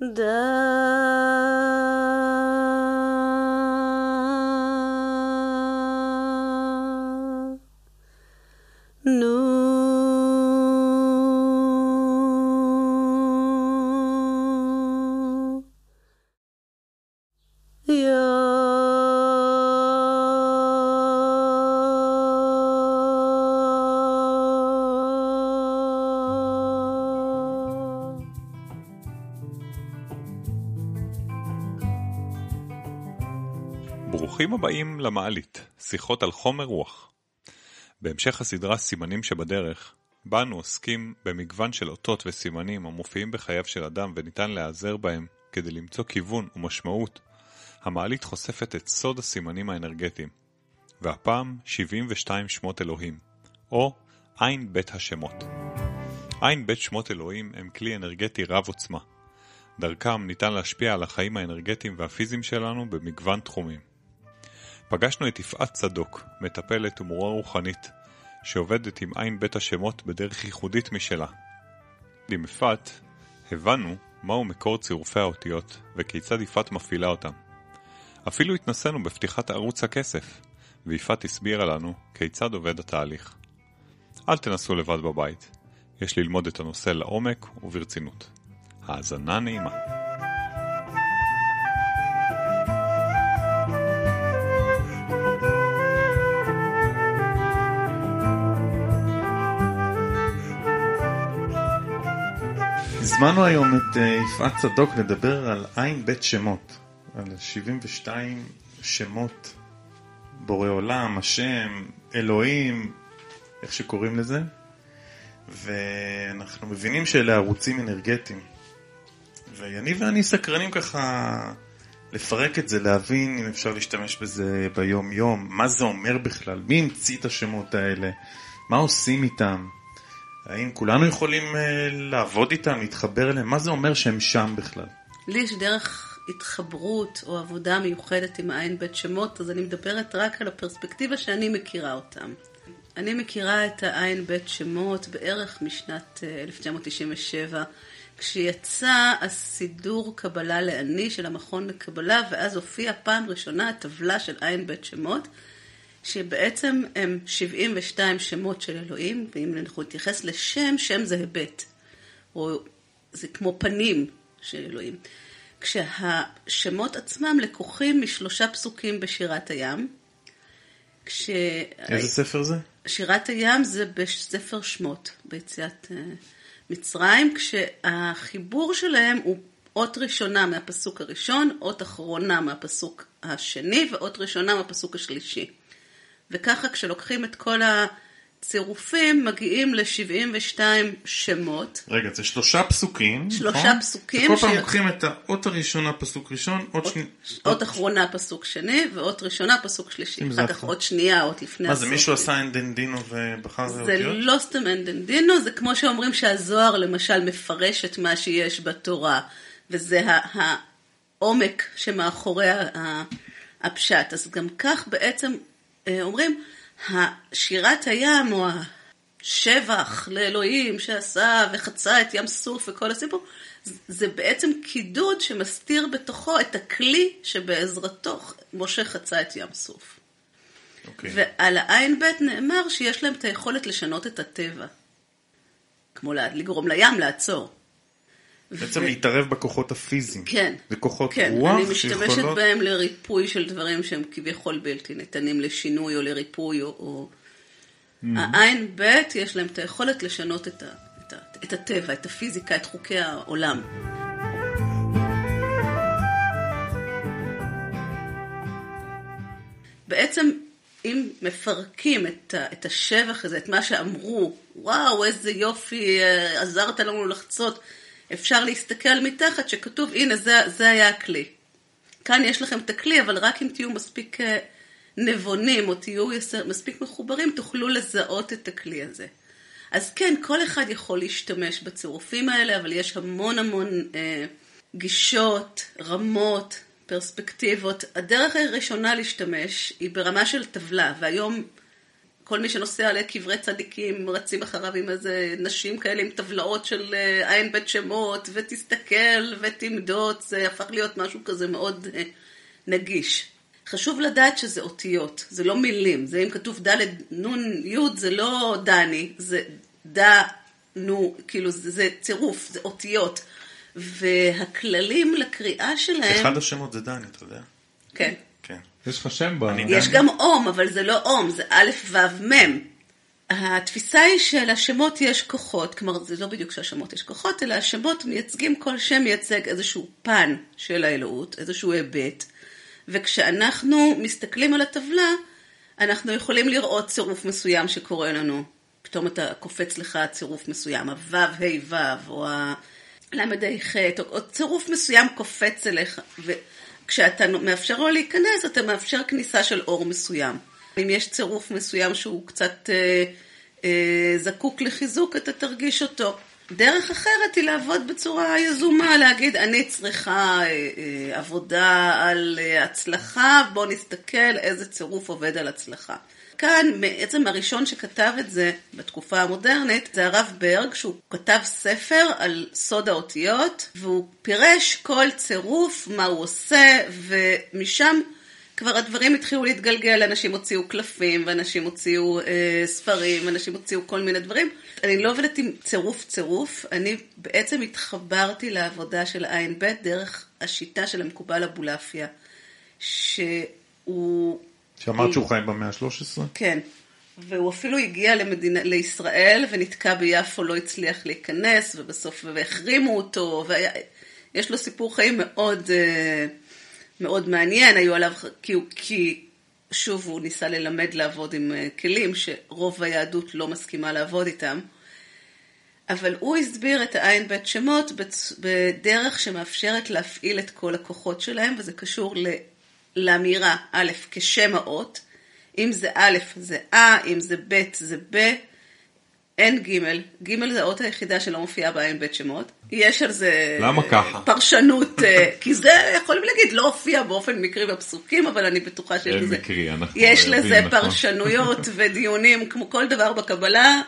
Да. ברוכים הבאים למעלית, שיחות על חומר רוח. בהמשך הסדרה סימנים שבדרך, בה אנו עוסקים במגוון של אותות וסימנים המופיעים בחייו של אדם וניתן להיעזר בהם כדי למצוא כיוון ומשמעות, המעלית חושפת את סוד הסימנים האנרגטיים, והפעם 72 שמות אלוהים, או עין בית השמות. עין בית שמות אלוהים הם כלי אנרגטי רב עוצמה. דרכם ניתן להשפיע על החיים האנרגטיים והפיזיים שלנו במגוון תחומים. פגשנו את יפעת צדוק, מטפלת ומורה רוחנית, שעובדת עם עין בית השמות בדרך ייחודית משלה. עם יפעת הבנו מהו מקור צירופי האותיות וכיצד יפעת מפעילה אותם. אפילו התנסינו בפתיחת ערוץ הכסף, ויפעת הסבירה לנו כיצד עובד התהליך. אל תנסו לבד בבית, יש ללמוד את הנושא לעומק וברצינות. האזנה נעימה. הזמנו היום את אה, יפעת צדוק לדבר על עין בית שמות, על 72 שמות, בורא עולם, השם, אלוהים, איך שקוראים לזה, ואנחנו מבינים שאלה ערוצים אנרגטיים. ויניב ואני סקרנים ככה לפרק את זה, להבין אם אפשר להשתמש בזה ביום יום, מה זה אומר בכלל, מי המציא את השמות האלה, מה עושים איתם. האם כולנו יכולים אה, לעבוד איתם, להתחבר אליהם? מה זה אומר שהם שם בכלל? לי יש דרך התחברות או עבודה מיוחדת עם העין בית שמות, אז אני מדברת רק על הפרספקטיבה שאני מכירה אותם. אני מכירה את העין בית שמות בערך משנת אה, 1997, כשיצא הסידור קבלה לאני של המכון לקבלה, ואז הופיעה פעם ראשונה הטבלה של עין בית שמות, שבעצם הם 72 שמות של אלוהים, ואם אנחנו נתייחס לשם, שם זה היבט, או זה כמו פנים של אלוהים. כשהשמות עצמם לקוחים משלושה פסוקים בשירת הים. כש... איזה ספר זה? שירת הים זה בספר שמות, ביציאת אה, מצרים, כשהחיבור שלהם הוא אות ראשונה מהפסוק הראשון, אות אחרונה מהפסוק השני ואות ראשונה מהפסוק השלישי. וככה כשלוקחים את כל הצירופים, מגיעים ל-72 שמות. רגע, זה שלושה פסוקים, שלושה נכון? פסוקים וכל פעם ש- לוקחים את האות הראשונה, פסוק ראשון, אות שני... אות אחרונה פסוק שני, ואות ראשונה פסוק שלישי. זה אחר כך הפוך. אות שנייה, אות לפני מה זה, הסוף. מישהו עשה אנדנדינו ובחר זה אותיות? לא סתם אנדנדינו, זה כמו שאומרים שהזוהר למשל מפרש את מה שיש בתורה, וזה העומק שמאחורי הפשט. אז גם כך בעצם אומרים, שירת הים או השבח לאלוהים שעשה וחצה את ים סוף וכל הסיפור, זה בעצם קידוד שמסתיר בתוכו את הכלי שבעזרתו משה חצה את ים סוף. אוקיי. ועל העין ב' נאמר שיש להם את היכולת לשנות את הטבע. כמו לגרום לים לעצור. בעצם להתערב בכוחות הפיזיים. כן. זה כוחות כן, רוח אני משתמשת שיכולות... בהם לריפוי של דברים שהם כביכול בלתי ניתנים לשינוי או לריפוי או... או... העין ב' יש להם את היכולת לשנות את, ה... את, ה... את הטבע, את הפיזיקה, את חוקי העולם. בעצם אם מפרקים את, ה, את השבח הזה, את מה שאמרו, וואו, איזה יופי, אה, עזרת לנו לחצות, אפשר להסתכל מתחת שכתוב, הנה, זה, זה היה הכלי. כאן יש לכם את הכלי, אבל רק אם תהיו מספיק אה, נבונים או תהיו מספיק מחוברים, תוכלו לזהות את הכלי הזה. אז כן, כל אחד יכול להשתמש בצירופים האלה, אבל יש המון המון אה, גישות, רמות, פרספקטיבות. הדרך הראשונה להשתמש היא ברמה של טבלה, והיום כל מי שנוסע לקברי צדיקים רצים אחריו עם איזה נשים כאלה עם טבלאות של אה, עין בית שמות, ותסתכל ותמדוד, זה הפך להיות משהו כזה מאוד אה, נגיש. חשוב לדעת שזה אותיות, זה לא מילים, זה אם כתוב ד' נ' י' זה לא דני, זה ד, נו, כאילו זה, זה צירוף, זה אותיות. והכללים לקריאה שלהם... אחד השמות זה דני, אתה יודע. כן. יש לך שם ב... אני יש גם אום, אבל זה לא אום, זה א', ו', מ'. התפיסה היא שלשמות יש כוחות, כלומר זה לא בדיוק שהשמות יש כוחות, אלא השמות מייצגים, כל שם מייצג איזשהו פן של האלוהות, איזשהו היבט, וכשאנחנו מסתכלים על הטבלה, אנחנו יכולים לראות צירוף מסוים שקורה לנו. פתאום אתה קופץ לך צירוף מסוים, הו' ה' ו', או הל' ה' ח', או, או צירוף מסוים קופץ אליך, וכשאתה מאפשר לו להיכנס, אתה מאפשר כניסה של אור מסוים. אם יש צירוף מסוים שהוא קצת אה, אה, זקוק לחיזוק, אתה תרגיש אותו. דרך אחרת היא לעבוד בצורה יזומה, להגיד, אני צריכה אה, אה, עבודה על אה, הצלחה, בוא נסתכל איזה צירוף עובד על הצלחה. כאן, בעצם הראשון שכתב את זה בתקופה המודרנית, זה הרב ברג, שהוא כתב ספר על סוד האותיות, והוא פירש כל צירוף, מה הוא עושה, ומשם כבר הדברים התחילו להתגלגל, אנשים הוציאו קלפים, ואנשים הוציאו אה, ספרים, ואנשים הוציאו כל מיני דברים. אני לא עובדת עם צירוף צירוף, אני בעצם התחברתי לעבודה של ע"ב דרך השיטה של המקובל אבולעפיה, שהוא... שאמרת שהוא חי במאה ה-13? כן. והוא אפילו הגיע למדינה, לישראל ונתקע ביפו, לא הצליח להיכנס, ובסוף והחרימו אותו, ויש לו סיפור חיים מאוד... אה, מאוד מעניין, היו עליו, כי, הוא, כי שוב הוא ניסה ללמד לעבוד עם אה, כלים שרוב היהדות לא מסכימה לעבוד איתם, אבל הוא הסביר את העין בית שמות בדרך שמאפשרת להפעיל את כל הכוחות שלהם, וזה קשור לאמירה א' כשם האות, אם זה א' זה אה, אם זה ב' זה ב', אין ג', ג' זה האות היחידה שלא מופיעה בעין בית שמות. יש על זה למה ככה? פרשנות, אה, כי זה יכולים להגיד לא הופיע באופן מקרי בפסוקים, אבל אני בטוחה שיש לזה, מקרי, יש לזה נכון. פרשנויות ודיונים, כמו כל דבר בקבלה,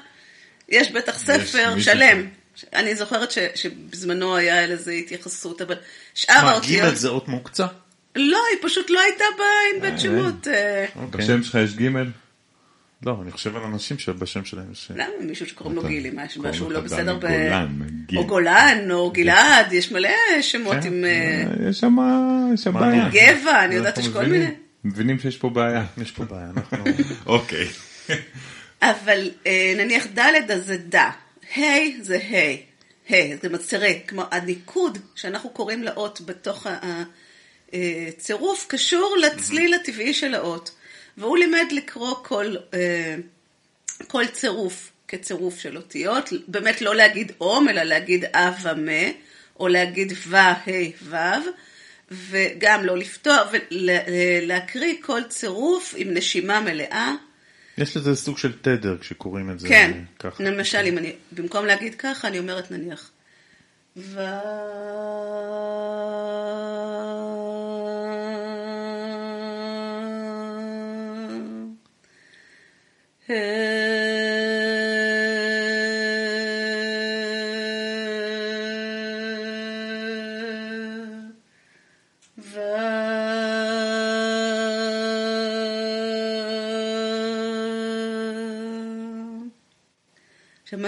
יש בטח ספר מישהו שלם. אני זוכרת ש, שבזמנו היה לזה התייחסות, אבל שאר מה, האותיות... ג' זה אות מוקצה? לא, היא פשוט לא הייתה בעין בית שמות. אה, אוקיי. בשם שלך יש ג' לא, אני חושב על אנשים שבשם שלהם יש... למה מישהו שקוראים לו גילי, משהו לא בסדר ב... או גולן, או גלעד, יש מלא שמות כן. עם אה, אה, יש שם יש שם. בעיה. גבע, אני יודעת, יש כל מיני. מבינים שיש פה בעיה. יש פה בעיה, אנחנו... אוקיי. אבל אה, נניח ד' אז זה דה, ה' זה ה', ה', זה מצרה, כמו הניקוד שאנחנו קוראים לאות בתוך הצירוף קשור לצליל הטבעי של האות, והוא לימד לקרוא כל, אה, כל צירוף כצירוף של אותיות, באמת לא להגיד אום, אלא להגיד אה ומה, או להגיד ו, ה', ו', וגם לא לפתוח, ולהקריא כל צירוף עם נשימה מלאה. יש לזה סוג של תדר כשקוראים את זה כן, ככה. למשל, אם אני, במקום להגיד ככה, אני אומרת נניח, מה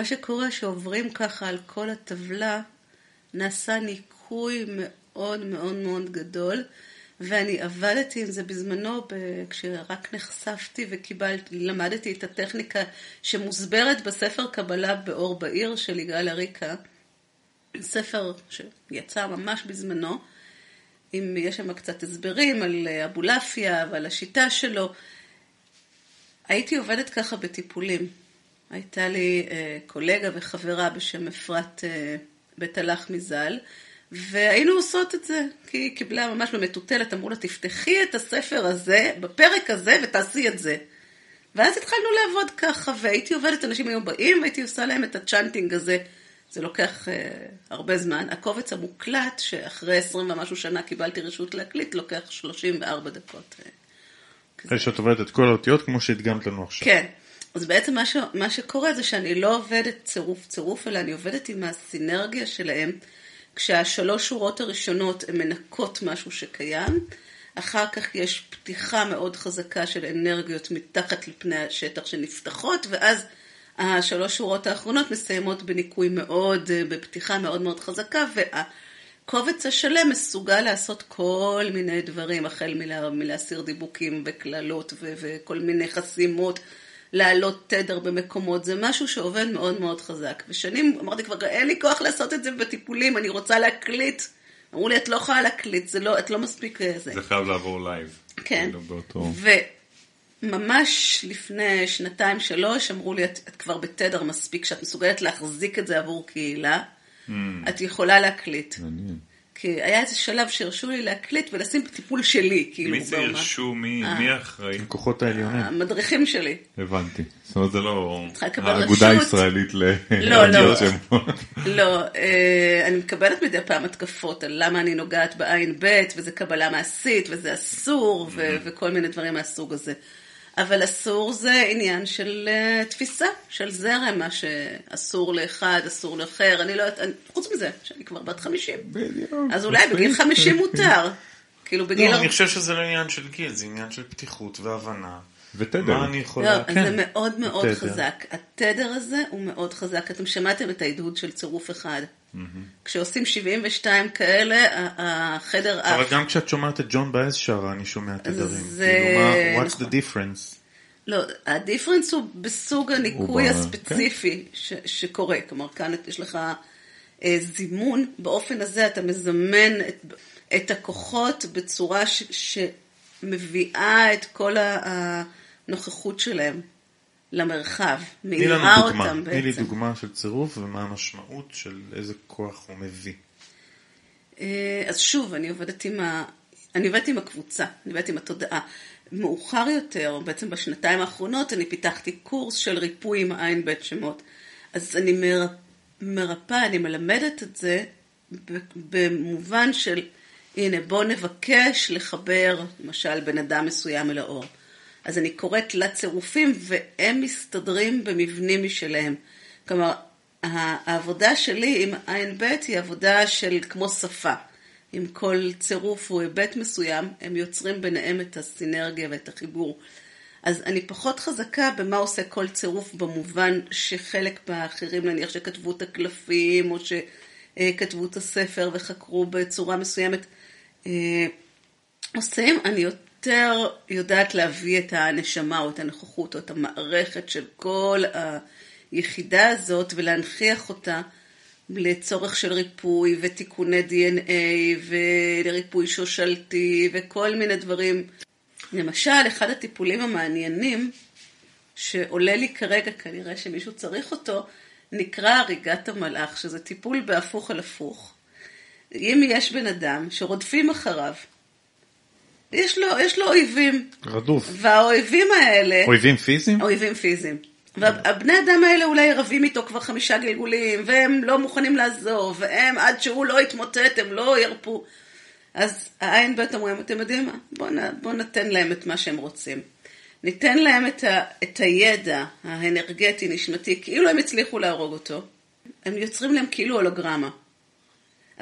שקורה שעוברים ככה על כל הטבלה, נעשה ניקוי מאוד מאוד מאוד גדול, ואני עבדתי עם זה בזמנו, כשרק נחשפתי וקיבלתי, למדתי את הטכניקה שמוסברת בספר קבלה באור בעיר של יגאל אריקה, ספר שיצא ממש בזמנו, אם יש שם קצת הסברים על אבולעפיה ועל השיטה שלו. הייתי עובדת ככה בטיפולים. הייתה לי אה, קולגה וחברה בשם אפרת אה, בית הלחמי ז"ל, והיינו עושות את זה, כי היא קיבלה ממש במטוטלת, אמרו לה, תפתחי את הספר הזה, בפרק הזה, ותעשי את זה. ואז התחלנו לעבוד ככה, והייתי עובדת, אנשים היו באים, והייתי עושה להם את הצ'אנטינג הזה. זה לוקח אה, הרבה זמן. הקובץ המוקלט, שאחרי עשרים ומשהו שנה קיבלתי רשות להקליט, לוקח 34 דקות. אה, אחרי שאת עובדת את כל האותיות כמו שהדגמת לנו עכשיו. כן, אז בעצם מה, ש, מה שקורה זה שאני לא עובדת צירוף צירוף, אלא אני עובדת עם הסינרגיה שלהם, כשהשלוש שורות הראשונות הן מנקות משהו שקיים, אחר כך יש פתיחה מאוד חזקה של אנרגיות מתחת לפני השטח שנפתחות, ואז השלוש שורות האחרונות מסיימות בניקוי מאוד, בפתיחה מאוד מאוד חזקה, והקובץ השלם מסוגל לעשות כל מיני דברים, החל מלה, מלהסיר דיבוקים וקללות וכל מיני חסימות. להעלות תדר במקומות, זה משהו שעובד מאוד מאוד חזק. ושנים אמרתי כבר, אין לי כוח לעשות את זה בטיפולים, אני רוצה להקליט. אמרו לי, את לא יכולה להקליט, זה לא, את לא מספיק אה, זה. זה חייב לעבור live. כן. כאילו באותו... וממש לפני שנתיים, שלוש, אמרו לי, את, את כבר בתדר מספיק, שאת מסוגלת להחזיק את זה עבור קהילה, אמ. את יכולה להקליט. מעניין. כי היה איזה שלב שהרשו לי להקליט ולשים טיפול שלי, כאילו. מי זה. הרשו? מי אה. מי האחראי? הכוחות העליונים. המדריכים שלי. הבנתי. זאת אומרת, זה לא צריכה לקבל האגודה רשות. הישראלית ל... לא, לא. לא, אה, אני מקבלת מדי פעם התקפות על למה אני נוגעת בעין ב' וזה קבלה מעשית וזה אסור ו- וכל מיני דברים מהסוג הזה. אבל אסור זה עניין של uh, תפיסה, של זרם, מה שאסור לאחד, אסור לאחר, אני לא יודעת, חוץ מזה, שאני כבר בת 50. בדיוק. אז אולי בגיל 50 מותר. כאילו בגיל... לא, אני חושב שזה לא עניין של גיל, זה עניין של פתיחות והבנה. ותדר. מה אני לא, יכולה... אז כן. זה מאוד מאוד תדר. חזק. התדר הזה הוא מאוד חזק. אתם שמעתם את ההדהוד של צירוף אחד. כשעושים 72 כאלה, החדר אבל עף. גם כשאת שומעת את ג'ון באז שרה, אני שומע תדרים. זה- כאילו, מה, what's נכון. the difference? לא, הדיפרנס הוא בסוג הניקוי ב- הספציפי ש, שקורה. כלומר, כאן יש לך אה, זימון, באופן הזה אתה מזמן את, את הכוחות בצורה ש, שמביאה את כל הנוכחות שלהם למרחב, מאירה דוגמה, אותם תני לי בעצם. דוגמה של צירוף ומה המשמעות של איזה כוח הוא מביא. אה, אז שוב, אני עובדת עם, ה... אני עובדת עם הקבוצה, אני עובדת עם התודעה. מאוחר יותר, בעצם בשנתיים האחרונות, אני פיתחתי קורס של ריפוי עם עין בית שמות. אז אני מר... מרפאה, אני מלמדת את זה במובן של, הנה, בוא נבקש לחבר, למשל, בן אדם מסוים אל האור. אז אני קוראת לצירופים, והם מסתדרים במבנים משלהם. כלומר, העבודה שלי עם עין ב' היא עבודה של כמו שפה. אם כל צירוף הוא היבט מסוים, הם יוצרים ביניהם את הסינרגיה ואת החיבור. אז אני פחות חזקה במה עושה כל צירוף במובן שחלק מהאחרים, נניח שכתבו את הקלפים, או שכתבו את הספר וחקרו בצורה מסוימת, אה, עושים, אני יותר יודעת להביא את הנשמה או את הנוכחות או את המערכת של כל היחידה הזאת ולהנכיח אותה לצורך של ריפוי ותיקוני DNA וריפוי שושלתי וכל מיני דברים. למשל, אחד הטיפולים המעניינים שעולה לי כרגע, כנראה שמישהו צריך אותו, נקרא הריגת המלאך, שזה טיפול בהפוך על הפוך. אם יש בן אדם שרודפים אחריו, יש לו, יש לו אויבים, רדוף. והאויבים האלה, אויבים פיזיים? אויבים פיזיים. והבני אדם האלה אולי רבים איתו כבר חמישה גלגולים, והם לא מוכנים לעזוב, והם עד שהוא לא יתמוטט, הם לא ירפו. אז העין בית אומרים, אתם יודעים מה? בואו בוא ניתן להם את מה שהם רוצים. ניתן להם את, ה, את הידע האנרגטי, נשמתי, כאילו הם הצליחו להרוג אותו. הם יוצרים להם כאילו הולוגרמה.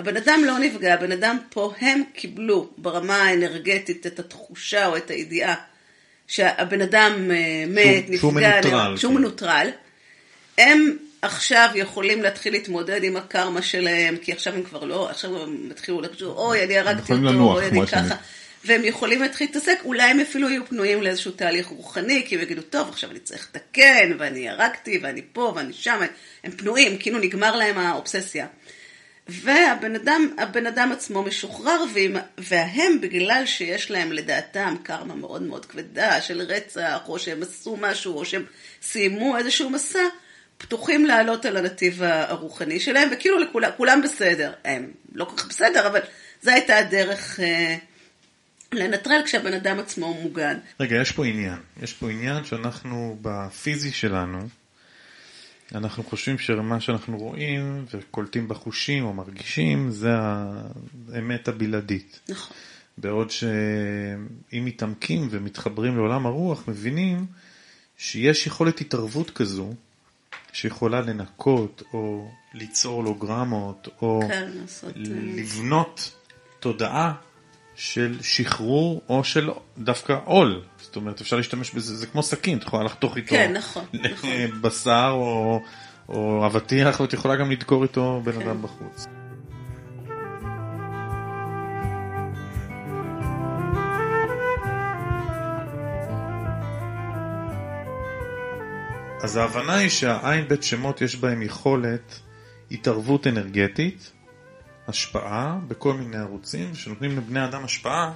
הבן אדם לא נפגע, הבן אדם פה, הם קיבלו ברמה האנרגטית את התחושה או את הידיעה שהבן אדם אה, מת, שהוא- שהוא נפגע, מנוטרל, שהוא כן. מנוטרל. הם עכשיו יכולים להתחיל להתמודד עם הקרמה שלהם, כי עכשיו הם כבר לא, עכשיו הם התחילו לחשוב, אוי, אני הרגתי אותו, לנוח, אוי, אני ככה. והם יכולים להתחיל להתעסק, אולי הם אפילו יהיו פנויים לאיזשהו תהליך רוחני, כי הם יגידו, טוב, עכשיו אני צריך לתקן, ואני הרגתי, ואני פה, ואני שם, הם פנויים, כאילו נגמר להם האובססיה. והבן אדם, הבן אדם עצמו משוחרר, ועם, והם, בגלל שיש להם לדעתם קרמה מאוד מאוד כבדה של רצח, או שהם עשו משהו, או שהם סיימו איזשהו מסע, פתוחים לעלות על הנתיב הרוחני שלהם, וכאילו לכולם, כולם בסדר. הם לא כל כך בסדר, אבל זו הייתה הדרך אה, לנטרל כשהבן אדם עצמו מוגן. רגע, יש פה עניין. יש פה עניין שאנחנו בפיזי שלנו, אנחנו חושבים שמה שאנחנו רואים וקולטים בחושים או מרגישים זה האמת הבלעדית. נכון. בעוד שאם מתעמקים ומתחברים לעולם הרוח, מבינים שיש יכולת התערבות כזו, שיכולה לנקות או ליצור הולוגרמות, או כן. אה, לבנות תודעה של שחרור או של דווקא עול. זאת אומרת, אפשר להשתמש בזה, זה כמו סכין, את יכולה לחתוך איתו כן, נכון, נכון. בשר או, או אבטיח, ואת יכולה גם לדקור איתו בן כן. אדם בחוץ. אז ההבנה היא שהעין בית שמות יש בהם יכולת התערבות אנרגטית, השפעה בכל מיני ערוצים, שנותנים לבני אדם השפעה,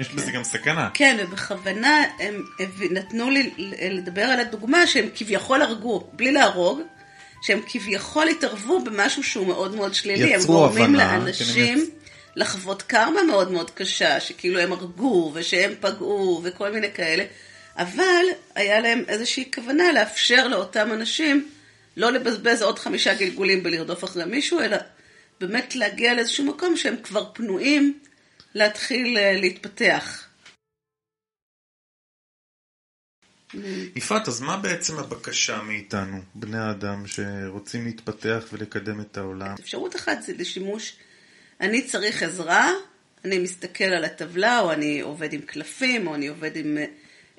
יש בזה גם סכנה. כן, ובכוונה הם נתנו לי לדבר על הדוגמה שהם כביכול הרגו, בלי להרוג, שהם כביכול התערבו במשהו שהוא מאוד מאוד שלילי. הם יצרו גורמים הבנה, כן, לאנשים הם לחוות קרמה מאוד מאוד קשה, שכאילו הם הרגו ושהם פגעו וכל מיני כאלה, אבל היה להם איזושהי כוונה לאפשר לאותם אנשים לא לבזבז עוד חמישה גלגולים בלרדוף אחרי מישהו, אלא באמת להגיע לאיזשהו מקום שהם כבר פנויים להתחיל אה, להתפתח. יפעת, אז מה בעצם הבקשה מאיתנו, בני האדם שרוצים להתפתח ולקדם את העולם? אפשרות אחת זה לשימוש, אני צריך עזרה, אני מסתכל על הטבלה, או אני עובד עם קלפים, או אני עובד עם אה,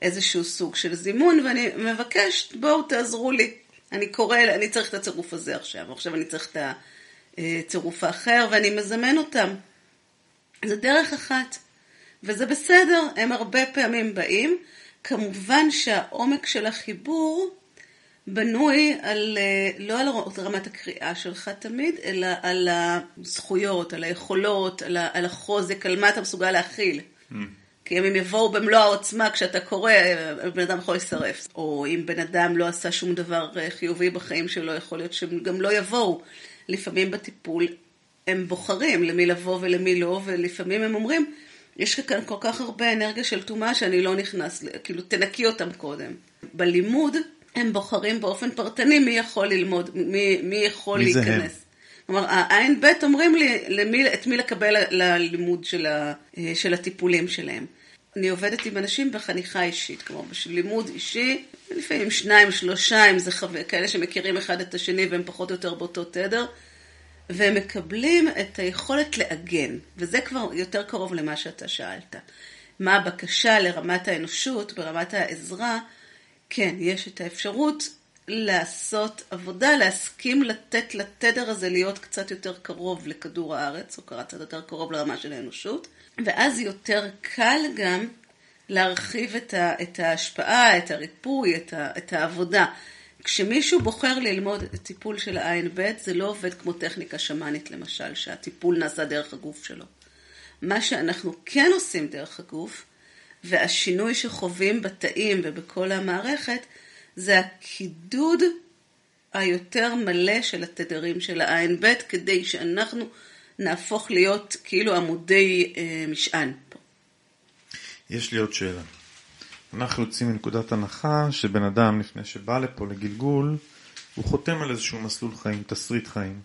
איזשהו סוג של זימון, ואני מבקש, בואו תעזרו לי. אני קורא, אני צריך את הצירוף הזה עכשיו, עכשיו אני צריך את הצירוף האחר, ואני מזמן אותם. זה דרך אחת, וזה בסדר, הם הרבה פעמים באים. כמובן שהעומק של החיבור בנוי על, אה, לא על רמת הקריאה שלך תמיד, אלא על הזכויות, על היכולות, על, על החוזק, על מה אתה מסוגל להכיל. כי אם הם יבואו במלוא העוצמה כשאתה קורא, אה, בן אדם יכול להישרף. או אם בן אדם לא עשה שום דבר אה, חיובי בחיים שלו, יכול להיות שהם גם לא יבואו. לפעמים בטיפול הם בוחרים למי לבוא ולמי לא, ולפעמים הם אומרים, יש כאן כל כך הרבה אנרגיה של טומאה שאני לא נכנס, כאילו תנקי אותם קודם. בלימוד הם בוחרים באופן פרטני מי יכול ללמוד, מי, מי יכול מי להיכנס. הם? כלומר, העין ב' אומרים לי למי, את מי לקבל ללימוד של, ה, של הטיפולים שלהם. אני עובדת עם אנשים בחניכה אישית, כלומר בשביל לימוד אישי, לפעמים שניים, שלושה, אם זה חבר, כאלה שמכירים אחד את השני והם פחות או יותר באותו תדר, והם מקבלים את היכולת לעגן, וזה כבר יותר קרוב למה שאתה שאלת. מה הבקשה לרמת האנושות, ברמת העזרה? כן, יש את האפשרות לעשות עבודה, להסכים לתת לתדר הזה להיות קצת יותר קרוב לכדור הארץ, או קצת יותר קרוב לרמה של האנושות, ואז יותר קל גם להרחיב את, ה, את ההשפעה, את הריפוי, את, ה, את העבודה. כשמישהו בוחר ללמוד את הטיפול של העין ב', זה לא עובד כמו טכניקה שמאנית למשל, שהטיפול נעשה דרך הגוף שלו. מה שאנחנו כן עושים דרך הגוף, והשינוי שחווים בתאים ובכל המערכת, זה הקידוד היותר מלא של התדרים של העין ב', כדי שאנחנו נהפוך להיות כאילו עמודי אה, משען. יש לי עוד שאלה. אנחנו יוצאים מנקודת הנחה שבן אדם לפני שבא לפה לגלגול, הוא חותם על איזשהו מסלול חיים, תסריט חיים.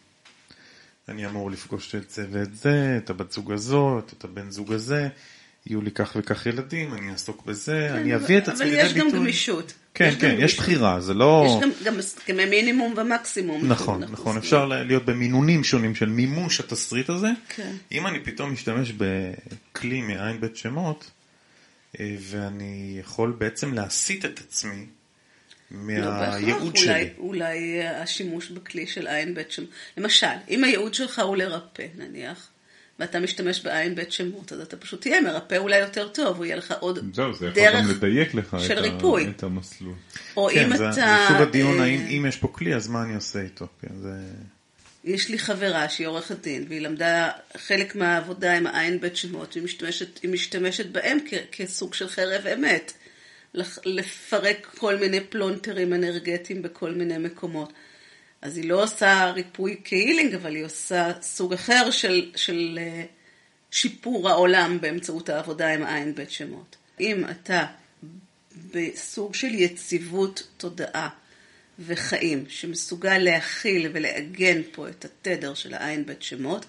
אני אמור לפגוש את זה ואת זה, את הבת זוג הזאת, את הבן זוג הזה, יהיו לי כך וכך ילדים, אני אעסוק בזה, כן, אני אביא את עצמי לידי ביטוי. אבל יש גם גמישות. כן, יש גם כן, יש גמישות. בחירה, זה לא... יש גם, גם הסכמי מינימום ומקסימום. נכון, אנחנו נכון, עושים. אפשר להיות במינונים שונים של מימוש התסריט הזה. כן. אם אני פתאום משתמש בכלי מעין בית שמות, אה, ואני יכול בעצם להסיט את עצמי לא מהייעוד אולי, שלי. אולי השימוש בכלי של עין בית שמות. למשל, אם הייעוד שלך הוא לרפא, נניח, ואתה משתמש בעין בית שמות, אז אתה פשוט תהיה מרפא אולי יותר טוב, הוא יהיה לך עוד זהו, זה יכול דרך גם לדייק לך של את, ריפוי. ה, את המסלול. או אם כן, זה, אתה... זה סוג הדיון אה, האם אם יש פה כלי, אז מה אני עושה איתו. כן, זה... יש לי חברה שהיא עורכת דין, והיא למדה חלק מהעבודה עם העין בית שמות, והיא משתמשת, היא משתמשת בהם כ- כסוג של חרב אמת. לפרק כל מיני פלונטרים אנרגטיים בכל מיני מקומות. אז היא לא עושה ריפוי כהילינג, אבל היא עושה סוג אחר של, של אה, שיפור העולם באמצעות העבודה עם העין בית שמות. אם אתה בסוג של יציבות תודעה וחיים, שמסוגל להכיל ולעגן פה את התדר של העין בית שמות,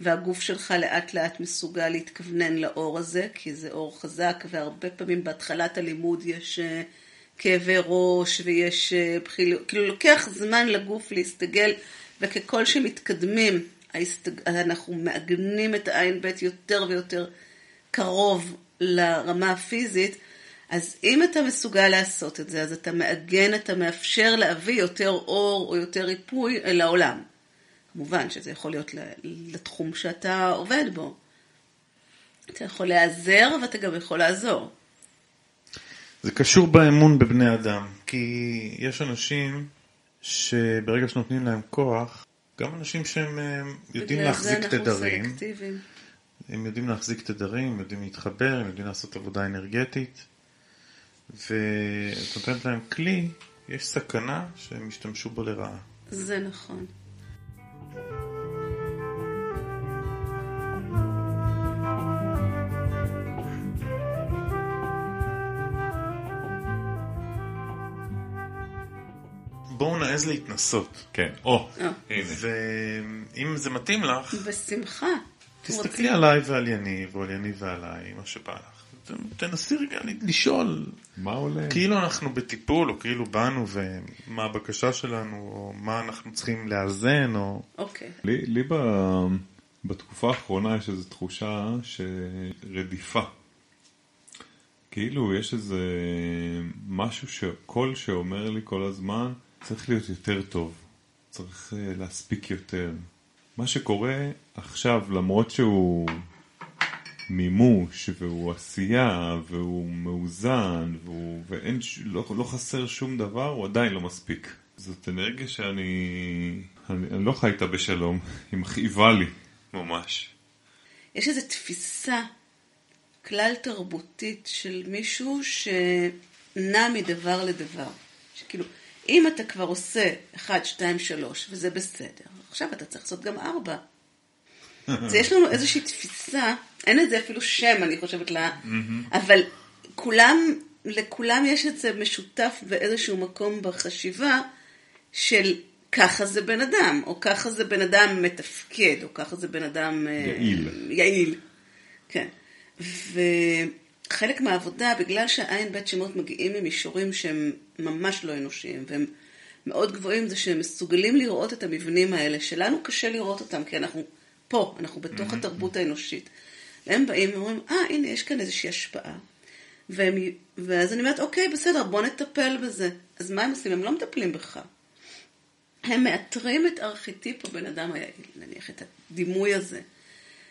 והגוף שלך לאט לאט מסוגל להתכוונן לאור הזה, כי זה אור חזק, והרבה פעמים בהתחלת הלימוד יש אה, כאבי ראש ויש אה, בחילות, כאילו לוקח זמן לגוף להסתגל, וככל שמתקדמים, ההסתג... אנחנו מעגנים את העין בית יותר ויותר קרוב לרמה הפיזית, אז אם אתה מסוגל לעשות את זה, אז אתה מעגן, אתה מאפשר להביא יותר אור או יותר ריפוי אל העולם. כמובן שזה יכול להיות לתחום שאתה עובד בו. אתה יכול להיעזר ואתה גם יכול לעזור. זה קשור באמון בבני אדם, כי יש אנשים שברגע שנותנים להם כוח, גם אנשים שהם אה, יודעים להחזיק תדרים, הם יודעים להחזיק תדרים, יודעים להתחבר, הם יודעים לעשות עבודה אנרגטית, ואת נותנת להם כלי, יש סכנה שהם ישתמשו בו לרעה. זה נכון. בואו נעז להתנסות. כן, או, אה. הנה. ואם זה מתאים לך, בשמחה. תסתכלי עליי ועל יניב, או על יניב ועליי, מה שבא לך. תנסי רגע לשאול, מה עולה? כאילו אנחנו בטיפול, או כאילו באנו, ומה הבקשה שלנו, או מה אנחנו צריכים לאזן, או... אוקיי. לי, לי ב, בתקופה האחרונה יש איזו תחושה שרדיפה. כאילו יש איזה משהו, ש... קול שאומר לי כל הזמן, צריך להיות יותר טוב, צריך אה, להספיק יותר. מה שקורה עכשיו, למרות שהוא מימוש, והוא עשייה, והוא מאוזן, והוא... ואין, לא, לא חסר שום דבר, הוא עדיין לא מספיק. זאת אנרגיה שאני... אני, אני לא חי איתה בשלום, היא מכאיבה לי, ממש. יש איזו תפיסה כלל תרבותית של מישהו שנע מדבר לדבר. שכאילו, אם אתה כבר עושה 1, 2, 3 וזה בסדר, עכשיו אתה צריך לעשות גם 4. אז יש לנו איזושהי תפיסה, אין לזה אפילו שם, אני חושבת, לה, אבל כולם, לכולם יש את זה משותף באיזשהו מקום בחשיבה של ככה זה בן אדם, או ככה זה בן אדם מתפקד, או ככה זה בן אדם... אה, יעיל. יעיל, כן. וחלק מהעבודה, בגלל שהעין בית שמות מגיעים ממישורים שהם ממש לא אנושיים, והם מאוד גבוהים, זה שהם מסוגלים לראות את המבנים האלה, שלנו קשה לראות אותם, כי אנחנו פה, אנחנו בתוך התרבות האנושית. והם באים ואומרים, אה, הנה, יש כאן איזושהי השפעה. והם, ואז אני אומרת, אוקיי, בסדר, בוא נטפל בזה. אז מה הם עושים? הם לא מטפלים בך. הם מאתרים את ארכיטיפ הבן אדם היעיל, נניח את הדימוי הזה,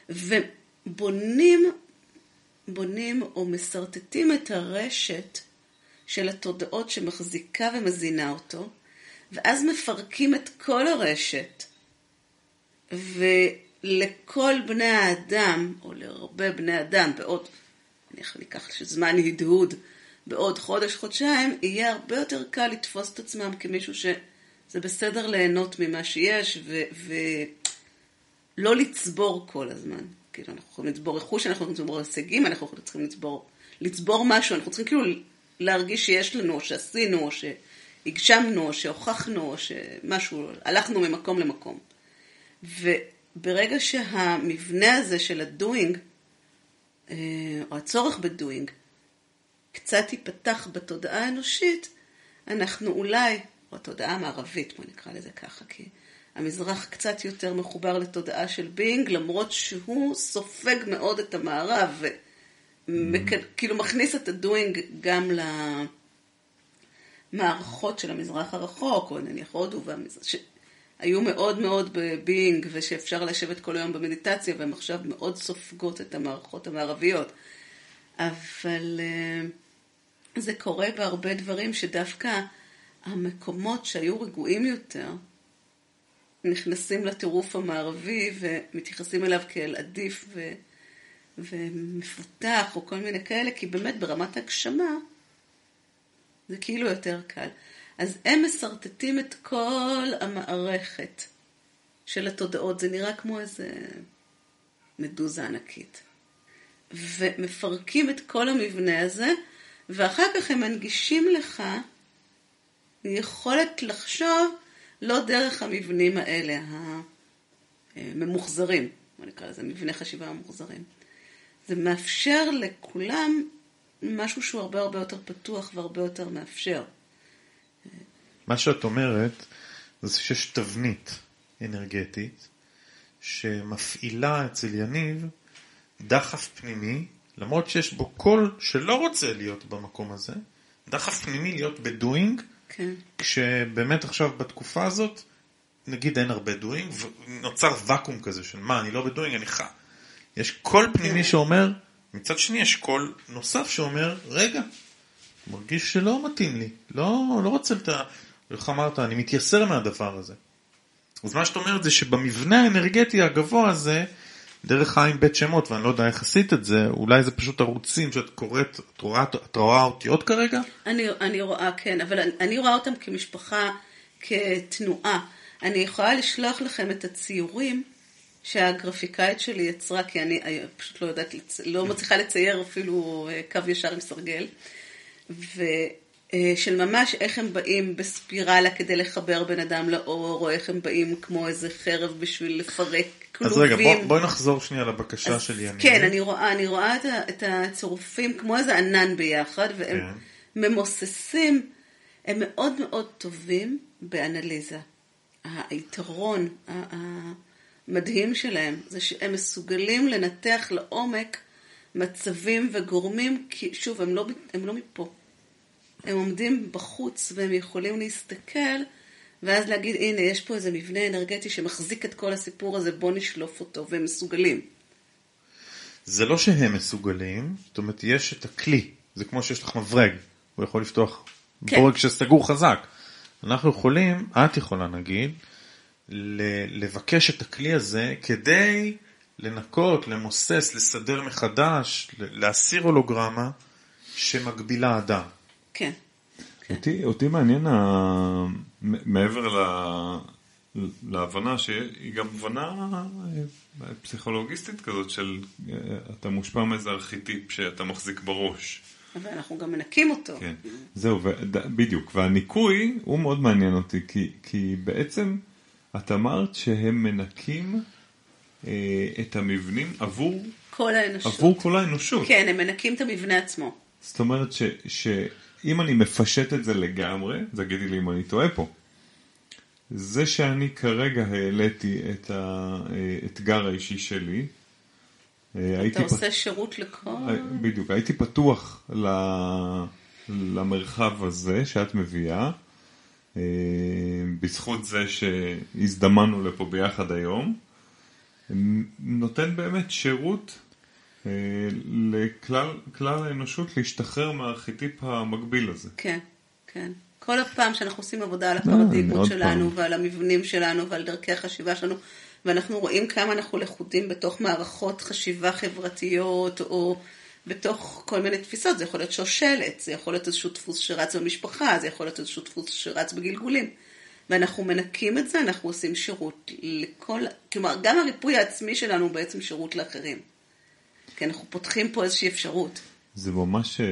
ובונים בונים או משרטטים את הרשת של התודעות שמחזיקה ומזינה אותו, ואז מפרקים את כל הרשת, ולכל בני האדם, או להרבה בני אדם, בעוד, אני אקח זמן הדהוד, בעוד חודש, חודשיים, יהיה הרבה יותר קל לתפוס את עצמם כמישהו שזה בסדר ליהנות ממה שיש, ולא לצבור כל הזמן. כאילו, אנחנו יכולים לצבור רכוש, אנחנו יכולים לצבור הישגים, אנחנו צריכים לצבור, לצבור משהו, אנחנו צריכים כאילו להרגיש שיש לנו, או שעשינו, או שהגשמנו, או שהוכחנו, או שמשהו, הלכנו ממקום למקום. וברגע שהמבנה הזה של הדוינג, או הצורך בדוינג, קצת ייפתח בתודעה האנושית, אנחנו אולי, או התודעה המערבית, בוא נקרא לזה ככה, כי המזרח קצת יותר מחובר לתודעה של בינג, למרות שהוא סופג מאוד את המערב, וכאילו מכניס את הדוינג גם למערכות של המזרח הרחוק, או נניח הודו שהיו מאוד מאוד בבינג, ושאפשר לשבת כל היום במדיטציה, והן עכשיו מאוד סופגות את המערכות המערביות. אבל זה קורה בהרבה דברים שדווקא המקומות שהיו רגועים יותר, נכנסים לטירוף המערבי ומתייחסים אליו כאל עדיף ו... ומפותח או כל מיני כאלה, כי באמת ברמת הגשמה זה כאילו יותר קל. אז הם מסרטטים את כל המערכת של התודעות, זה נראה כמו איזה מדוזה ענקית. ומפרקים את כל המבנה הזה, ואחר כך הם מנגישים לך יכולת לחשוב לא דרך המבנים האלה, הממוחזרים, בוא נקרא לזה מבני חשיבה ממוחזרים. זה מאפשר לכולם משהו שהוא הרבה הרבה יותר פתוח והרבה יותר מאפשר. מה שאת אומרת זה שיש תבנית אנרגטית שמפעילה אצל יניב דחף פנימי, למרות שיש בו קול שלא רוצה להיות במקום הזה, דחף פנימי להיות ב doing, כן. כשבאמת עכשיו בתקופה הזאת, נגיד אין הרבה doing, ונוצר ואקום כזה של מה, אני לא ב doing, אני חי. יש קול פנימי שאומר, מצד שני יש קול נוסף שאומר, רגע, מרגיש שלא מתאים לי, לא, לא רוצה את ה... איך אמרת, אני מתייסר מהדבר הזה. אז מה שאת אומרת זה שבמבנה האנרגטי הגבוה הזה, דרך עין בית שמות, ואני לא יודע איך עשית את זה, אולי זה פשוט ערוצים שאת קוראת, את רואה, את רואה אותיות כרגע? אני, אני רואה, כן, אבל אני, אני רואה אותם כמשפחה, כתנועה. אני יכולה לשלוח לכם את הציורים שהגרפיקאית שלי יצרה, כי אני, אני פשוט לא יודעת, לא מצליחה לצייר אפילו אה, קו ישר עם סרגל. ו... אה, ממש איך הם באים בספירלה כדי לחבר בן אדם לאור, או איך הם באים כמו איזה חרב בשביל לפרק כלובים. אז רגע, בוא, בואי נחזור שנייה לבקשה אז, של יניב. כן, אני רואה, אני רואה את, ה, את הצירופים כמו איזה ענן ביחד, והם כן. ממוססים, הם מאוד מאוד טובים באנליזה. היתרון המדהים שלהם זה שהם מסוגלים לנתח לעומק מצבים וגורמים, כי שוב, הם לא, הם לא מפה. הם עומדים בחוץ והם יכולים להסתכל ואז להגיד, הנה, יש פה איזה מבנה אנרגטי שמחזיק את כל הסיפור הזה, בוא נשלוף אותו, והם מסוגלים. זה לא שהם מסוגלים, זאת אומרת, יש את הכלי, זה כמו שיש לך מברג, הוא יכול לפתוח כן. בורג שסגור חזק. אנחנו יכולים, את יכולה נגיד, לבקש את הכלי הזה כדי לנקות, למוסס, לסדר מחדש, להסיר הולוגרמה שמגבילה אדם. כן. אותי, אותי מעניין ה... מעבר ל... להבנה שהיא גם הבנה אה, פסיכולוגיסטית כזאת של אה, אתה מושפע מאיזה ארכיטיפ שאתה מחזיק בראש. אבל אנחנו גם מנקים אותו. כן, זהו, וד... בדיוק, והניקוי הוא מאוד מעניין אותי, כי, כי בעצם את אמרת שהם מנקים אה, את המבנים עבור, כל האנושות. עבור כל האנושות. כן, הם מנקים את המבנה עצמו. זאת אומרת ש, שאם אני מפשט את זה לגמרי, תגידי לי אם אני טועה פה, זה שאני כרגע העליתי את האתגר האישי שלי, אה, הייתי אתה פת- עושה שירות לכל... בדיוק, הייתי פתוח ל... למרחב הזה שאת מביאה, אה, בזכות זה שהזדמנו לפה ביחד היום, נותן באמת שירות אה, לכלל כלל האנושות להשתחרר מהארכיטיפ המקביל הזה. כן, כן. כל הפעם שאנחנו עושים עבודה על עוד הפרדיגמות שלנו פעם. ועל המבנים שלנו ועל דרכי החשיבה שלנו, ואנחנו רואים כמה אנחנו לכודים בתוך מערכות חשיבה חברתיות או בתוך כל מיני תפיסות, זה יכול להיות שושלת, זה יכול להיות איזשהו דפוס שרץ במשפחה, זה יכול להיות איזשהו דפוס שרץ בגלגולים. ואנחנו מנקים את זה, אנחנו עושים שירות לכל, כלומר, גם הריפוי העצמי שלנו הוא בעצם שירות לאחרים. כי אנחנו פותחים פה איזושהי אפשרות. זה ממש אה,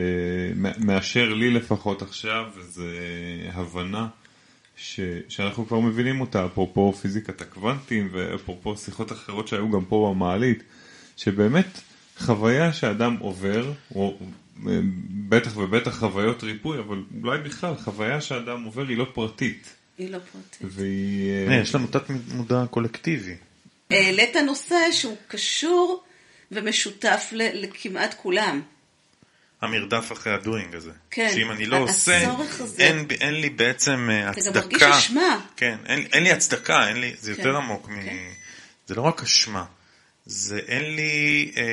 מאשר לי לפחות עכשיו, וזו הבנה ש, שאנחנו כבר מבינים אותה, אפרופו פיזיקת הקוונטים ואפרופו שיחות אחרות שהיו גם פה במעלית, שבאמת חוויה שאדם עובר, או אה, בטח ובטח חוויות ריפוי, אבל אולי בכלל חוויה שאדם עובר היא לא פרטית, היא לא פרטית. והיא... אה, יש לנו תת מודע קולקטיבי. העלית נושא שהוא קשור ומשותף ל- לכמעט כולם. המרדף אחרי הדוינג הזה. כן. שאם אני לא עושה, הזה. אין, אין לי בעצם אה, אתה הצדקה. גם מרגיש אשמה. כן, אין, אין לי הצדקה, אין לי, זה כן, יותר עמוק מ... כן. זה לא רק אשמה. זה אין לי... אה,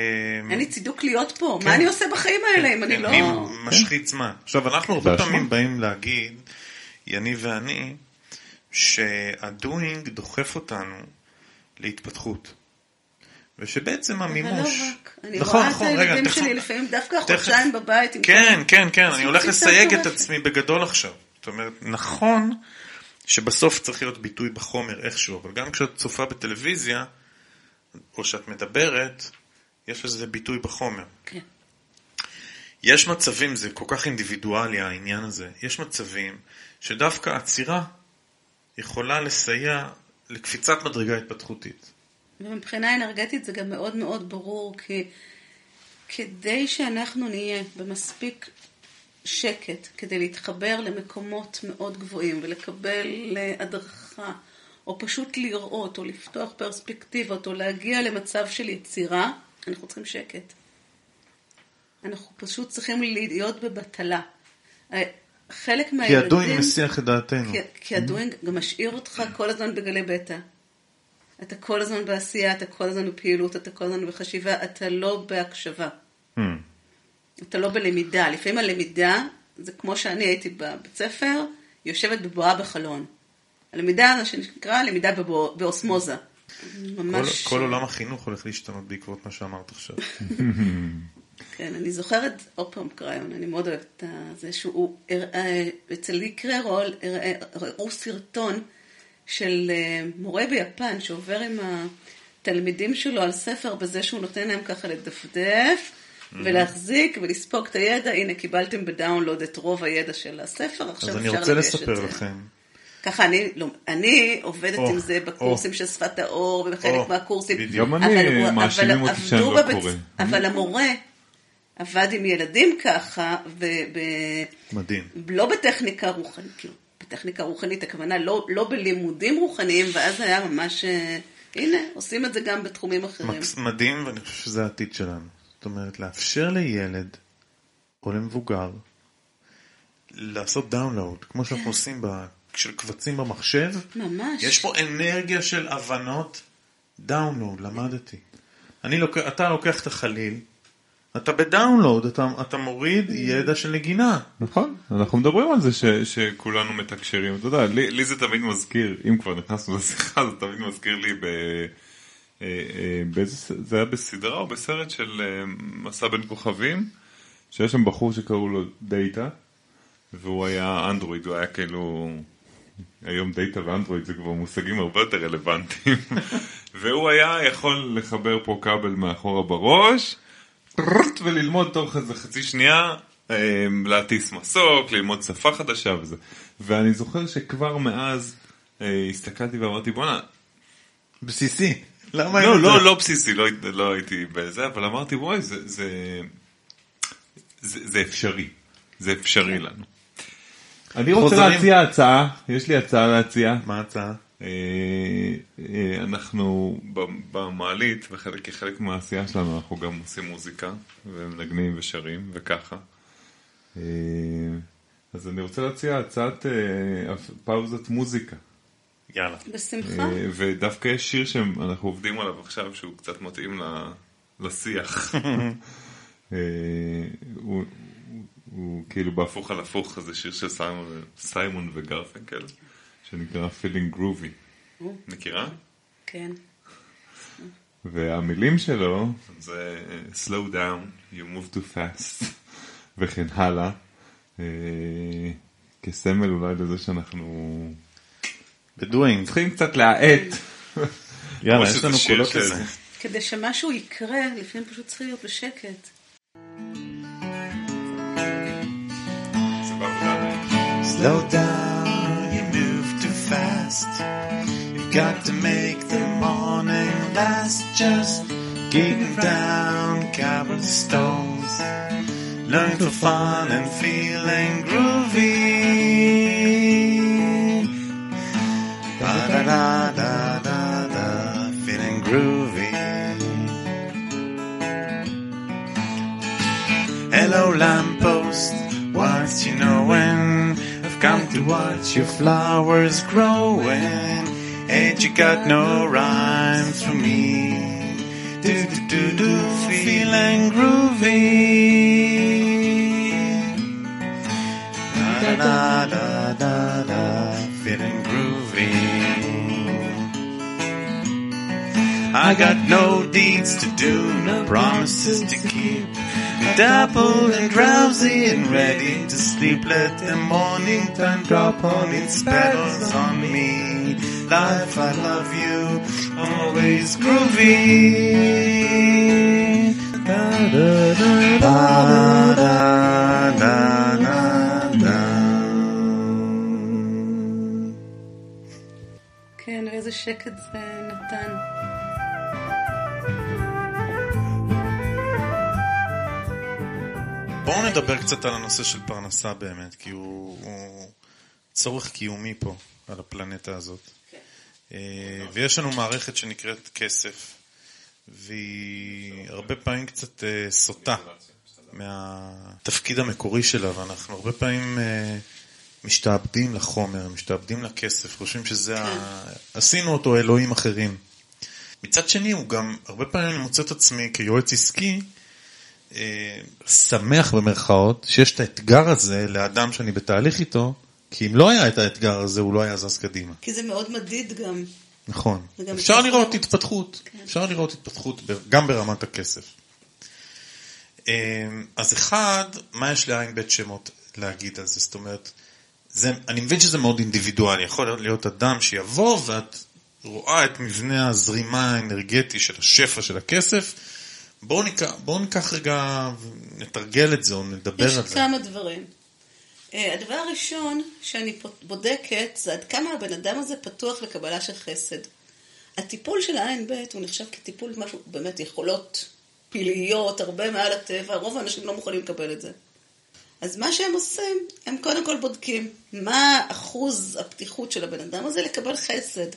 אין לי צידוק להיות פה, כן. מה אני עושה בחיים האלה אם אני כן, לא... מי משחית זמן. עכשיו, אנחנו הרבה פעמים. באים להגיד, יניב ואני, שהדוינג דוחף אותנו להתפתחות. ושבעצם אבל המימוש... לא רק. אני נכון, רואה נכון, את רגע, הילדים תכף- שלי לפעמים דווקא תכף- חודשיים בבית. כן, כן, כן, אני הולך לסייג את. עצמי בגדול עכשיו. זאת אומרת, נכון שבסוף צריך להיות ביטוי בחומר איכשהו, אבל גם כשאת צופה בטלוויזיה, או שאת מדברת, יש לזה ביטוי בחומר. כן. יש מצבים, זה כל כך אינדיבידואלי העניין הזה, יש מצבים שדווקא עצירה יכולה לסייע לקפיצת מדרגה התפתחותית. ומבחינה אנרגטית זה גם מאוד מאוד ברור, כי כדי שאנחנו נהיה במספיק שקט כדי להתחבר למקומות מאוד גבוהים ולקבל הדרכה, או פשוט לראות, או לפתוח פרספקטיבות, או להגיע למצב של יצירה, אנחנו צריכים שקט. אנחנו פשוט צריכים להיות בבטלה. חלק מהילדים... כי הדוינג מסיח את דעתנו. כי, כי הדוינג גם משאיר אותך כל הזמן בגלי בטא. אתה כל הזמן בעשייה, אתה כל הזמן בפעילות, אתה כל הזמן בחשיבה, אתה לא בהקשבה. Hmm. אתה לא בלמידה. לפעמים הלמידה, זה כמו שאני הייתי בבית ספר, יושבת בבואה בחלון. הלמידה, שנקרא למידה באוסמוזה. ממש... כל, כל עולם החינוך הולך להשתנות בעקבות מה שאמרת עכשיו. כן, אני זוכרת, עוד פעם קריון, אני מאוד אוהבת את זה שהוא, אה, אצל לי קררול הראו סרטון של אה, מורה ביפן שעובר עם התלמידים שלו על ספר בזה שהוא נותן להם ככה לדפדף ולהחזיק ולספוג את הידע, הנה קיבלתם בדאונלוד את רוב הידע של הספר, עכשיו אפשר לגשת. אז אני רוצה לספר לכם. ככה אני, לא, אני עובדת oh, עם זה בקורסים oh, של שפת האור ובחלק oh, מהקורסים. גם אני מאשימים אותי שאני לא קורא. אבל המורה עבד עם ילדים ככה, ו... מדהים. לא בטכניקה רוחנית, כאילו, בטכניקה רוחנית הכוונה לא, לא בלימודים רוחניים, ואז היה ממש, אה, הנה, עושים את זה גם בתחומים אחרים. מדהים, ואני חושב שזה העתיד שלנו. זאת אומרת, לאפשר לילד או למבוגר לעשות download, כמו שאנחנו כן. עושים ב... של קבצים במחשב. ממש. יש פה אנרגיה של הבנות download, למדתי. אני לוק... אתה לוקח את החליל, אתה ב download, אתה, אתה מוריד ידע של נגינה. נכון, אנחנו מדברים על זה ש, שכולנו מתקשרים, אתה יודע, לי, לי זה תמיד מזכיר, אם כבר נכנסנו לשיחה, זה תמיד מזכיר לי ב... אה, אה, באיזה, זה היה בסדרה או בסרט של אה, מסע בין כוכבים, שיש שם בחור שקראו לו דאטה, והוא היה אנדרואיד, הוא היה כאילו, היום דאטה ואנדרואיד זה כבר מושגים הרבה יותר רלוונטיים, והוא היה יכול לחבר פה כבל מאחורה בראש, וללמוד תוך איזה חצי שנייה אמ, להטיס מסוק, ללמוד שפה חדשה וזה. ואני זוכר שכבר מאז אה, הסתכלתי ואמרתי בואנה. בסיסי. למה לא, לא, לא בסיסי, לא, לא הייתי בזה, אבל אמרתי וואי, זה, זה, זה, זה אפשרי. זה אפשרי כן. לנו. אני רוצה להציע הצעה, יש לי הצעה להציע. מה ההצעה? אה, אה, אנחנו במעלית, כחלק מהעשייה שלנו, אנחנו גם עושים מוזיקה, ומנגנים ושרים, וככה. אה, אז אני רוצה להציע הצעת פאוזת מוזיקה. יאללה. בשמחה. ודווקא יש שיר שאנחנו עובדים עליו עכשיו, שהוא קצת מתאים לשיח. הוא, כאילו בהפוך על הפוך, זה שיר של סיימון וגרפנקל. שנקרא Feeling Groovy. מכירה? כן. והמילים שלו זה slow down, you move too fast וכן הלאה. אה, כסמל אולי לזה שאנחנו בדואינג. צריכים קצת להאט. יאללה, יש לנו קולות לזה. כדי שמשהו יקרה, לפעמים פשוט צריך להיות בשקט. Slow down you move too fast. You've got to make the morning last. Just getting down cobblestones. Learn for fun and feeling groovy. Da da da da da da, feeling groovy. Hello lamppost, what you know when? Come to watch your flowers growing, and you got no rhymes for me. Do do do do, feeling groovy. Da da da da da, feeling groovy. I got no deeds to do, no promises to keep dappled and drowsy and ready to sleep. Let the morning time drop on its petals on me. Life, I love you, always groovy. Da, da, da, da, da, da, da. כן, ואיזה שקט זה נדבר קצת על הנושא של פרנסה באמת, כי הוא, הוא צורך קיומי פה, על הפלנטה הזאת. כן. אה, ויש לנו מערכת שנקראת כסף, והיא הרבה פעמים קצת אה, סוטה מהתפקיד המקורי שלה, ואנחנו הרבה פעמים אה, משתעבדים לחומר, משתעבדים לכסף, חושבים שזה ה... עשינו אותו אלוהים אחרים. מצד שני, הוא גם, הרבה פעמים אני מוצא את עצמי כיועץ עסקי, שמח במרכאות, שיש את האתגר הזה לאדם שאני בתהליך איתו, כי אם לא היה את האתגר הזה, הוא לא היה זז קדימה. כי זה מאוד מדיד גם. נכון. אפשר לראות. התפתחות, כן. אפשר לראות התפתחות גם ברמת הכסף. אה, אז אחד, מה יש לעין בית שמות להגיד על זה? זאת אומרת, זה, אני מבין שזה מאוד אינדיבידואלי, יכול להיות אדם שיבוא ואת רואה את מבנה הזרימה האנרגטי של השפע של הכסף, בואו ניקח, בואו ניקח רגע ונתרגל את זה או נדבר יש על זה. כמה דברים. אה, הדבר הראשון שאני בודקת זה עד כמה הבן אדם הזה פתוח לקבלה של חסד. הטיפול של העין ב' הוא נחשב כטיפול משהו, באמת יכולות פלאיות, הרבה מעל הטבע, רוב האנשים לא מוכנים לקבל את זה. אז מה שהם עושים, הם קודם כל בודקים מה אחוז הפתיחות של הבן אדם הזה לקבל חסד.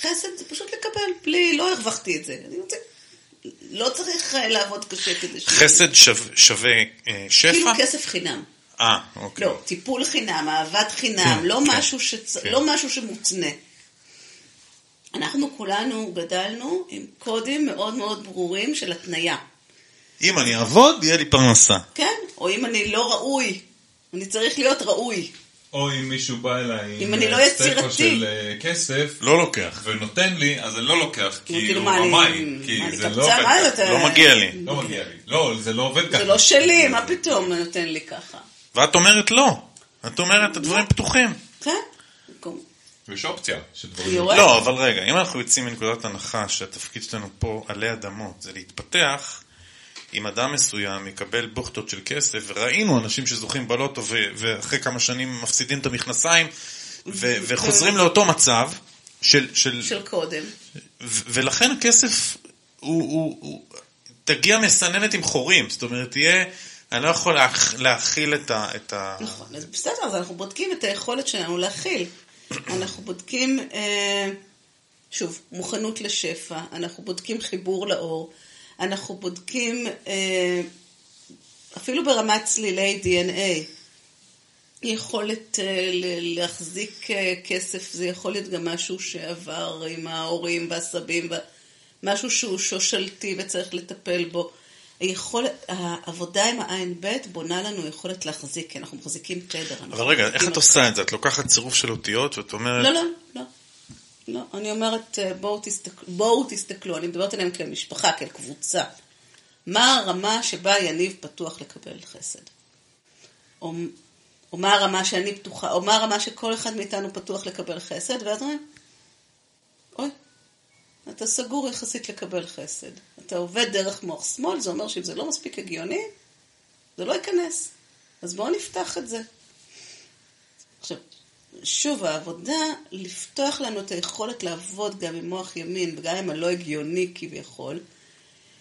חסד זה פשוט לקבל, בלי, לא הרווחתי את זה. אני רוצה, לא צריך אה, לעבוד קשה כדי ש... חסד שווה, שווה אה, שפע? כאילו כסף חינם. אה, אוקיי. לא, טיפול חינם, אהבת חינם, כן, לא, כן, משהו שצ... כן. לא משהו שמותנה. אנחנו כולנו גדלנו עם קודים מאוד מאוד ברורים של התניה. אם אני אעבוד, יהיה לי פרנסה. כן? או אם אני לא ראוי, אני צריך להיות ראוי. או אם מישהו בא אליי אם עם אני לא אה, סטייפו יצירתי. של אה, כסף, לא לוקח. ונותן לי, אז אני לא לוקח, כי כאילו, הוא רמאי, כי אני זה לא? עובד ככה. לא מגיע לי. לא מגיע לי. לא, זה לא עובד ככה. זה לא שלי, מה פתאום נותן לי ככה? ואת אומרת לא. את אומרת, הדברים פתוחים. כן? יש אופציה. שדברים-. לא, אבל רגע, אם אנחנו יוצאים מנקודת הנחה שהתפקיד שלנו פה עלי אדמות זה להתפתח, אם אדם מסוים יקבל בוכטות של כסף, וראינו אנשים שזוכים בלוטו ו- ואחרי כמה שנים מפסידים את המכנסיים, ו- וחוזרים לאותו מצב של... של, של קודם. ו- ולכן הכסף הוא, הוא, הוא... תגיע מסננת עם חורים, זאת אומרת, תהיה... אני לא יכול להכ... להכיל את ה... את ה... נכון, אז בסדר, אז אנחנו בודקים את היכולת שלנו להכיל. אנחנו בודקים, אה, שוב, מוכנות לשפע, אנחנו בודקים חיבור לאור, אנחנו בודקים אה, אפילו ברמת צלילי DNA, יכולת אה, להחזיק אה, כסף, זה יכול להיות גם משהו שעבר עם ההורים והסבים, משהו שהוא שושלתי וצריך לטפל בו. היכולת, העבודה עם העין ב' בונה לנו יכולת להחזיק, כי אנחנו מחזיקים תדר. אבל רגע, איך את עושה את זה? את לוקחת צירוף של אותיות ואת אומרת... לא, לא, לא. לא, אני אומרת, אה, בואו תסתכלו, בואו תסתכלו, אני מדברת עליהם כמשפחה, כקבוצה. מה הרמה שבה יניב פתוח לקבל חסד? או, או מה הרמה שאני פתוחה, או מה הרמה שכל אחד מאיתנו פתוח לקבל חסד, ואז אומרים, אוי, אתה סגור יחסית לקבל חסד. אתה עובד דרך מוח שמאל, זה אומר שאם זה לא מספיק הגיוני, זה לא ייכנס. אז בואו נפתח את זה. עכשיו, שוב, העבודה, לפתוח לנו את היכולת לעבוד גם עם מוח ימין וגם עם הלא הגיוני כביכול,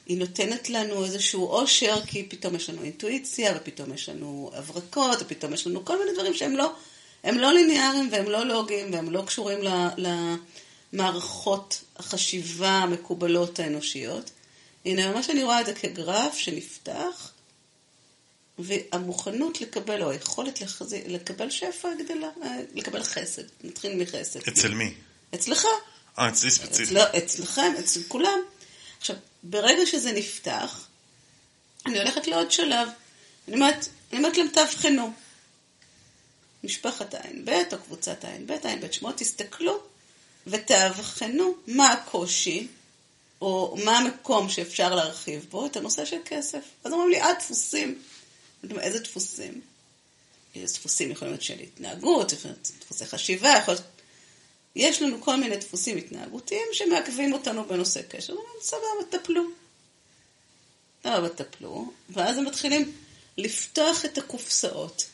היא נותנת לנו איזשהו אושר, כי פתאום יש לנו אינטואיציה, ופתאום יש לנו הברקות, ופתאום יש לנו כל מיני דברים שהם לא, הם לא ליניאריים והם לא לוגיים והם לא קשורים למערכות החשיבה המקובלות האנושיות. הנה, ממש אני רואה את זה כגרף שנפתח, והמוכנות לקבל, או היכולת לחזי, לקבל שפע גדלה, אה, לקבל חסד, נתחיל מחסד. אצל מי? אצלך, אה, אצלי ספציפית. אצל, אצלכם, אצל כולם. עכשיו, ברגע שזה נפתח, אני הולכת לעוד שלב. אני אומרת, אני אומרת להם, תאבחנו. משפחת ע"ב או קבוצת ע"ב, ע"ב שמות, תסתכלו ותאבחנו מה הקושי, או מה המקום שאפשר להרחיב בו, את הנושא של כסף. אז אומרים לי, אה, דפוסים. איזה דפוסים? איזה דפוסים יכולים להיות של התנהגות, דפוסי חשיבה, יכול להיות... יש לנו כל מיני דפוסים התנהגותיים שמעכבים אותנו בנושא קשר. סבבה, טפלו. סבבה, טפלו. ואז הם מתחילים לפתוח את הקופסאות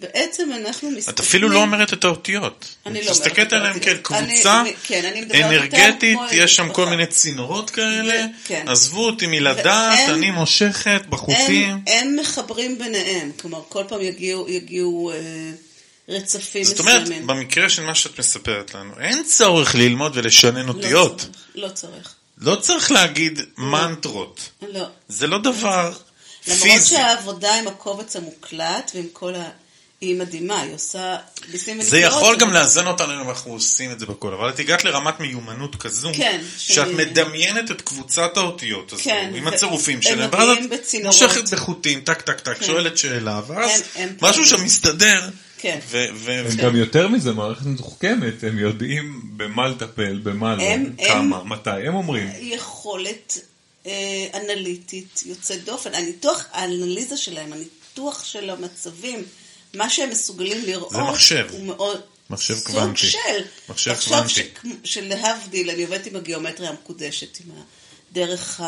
בעצם אנחנו מסתכלים... את אפילו לא אומרת את האותיות. אני לא אומרת את עליהם האותיות. כקבוצה אני- כן, אני אנרגטית, יש שם. כל מיני צינורות כאלה. כן. עזבו אותי מלדעת, אני מושכת בחוטים. הם, הם מחברים ביניהם, כלומר כל פעם יגיעו, יגיעו אה, רצפים זאת אומרת, מסוימים. במקרה של מה שאת מספרת לנו, אין צורך ללמוד ולשנן לא אותיות. צריך, לא צריך. לא צריך להגיד מנטרות. לא. זה לא דבר למרות פיזי. שהעבודה עם הקובץ המוקלט ועם כל ה... היא מדהימה, היא עושה ביסים זה. יכול גם לאזן אותנו אם אנחנו עושים את זה בכל, אבל את הגעת לרמת מיומנות כזו, כן, שאת מדמיינת את קבוצת האותיות הזו, כן, עם הצירופים הם שלהם, מגיעים ואז את בצינורות. מושכת בחוטים, טק טק טק, כן. שואלת שאלה, ואז הם- הם משהו. שם מסתדר, כן. ו- ו- הם גם יותר מזה, מערכת מתוחכמת, הם יודעים במה לטפל, במה לא, הם- כמה, מתי, הם אומרים. יכולת אה, אנליטית יוצאת דופן. הניתוח, האנליזה שלהם, הניתוח של המצבים, מה שהם מסוגלים לראות, זה מחשב. הוא מאוד... מחשב סוג קוונטי. של... מחשב קוונטי. שלהבדיל, אני עובדת עם הגיאומטריה המקודשת, עם. דרך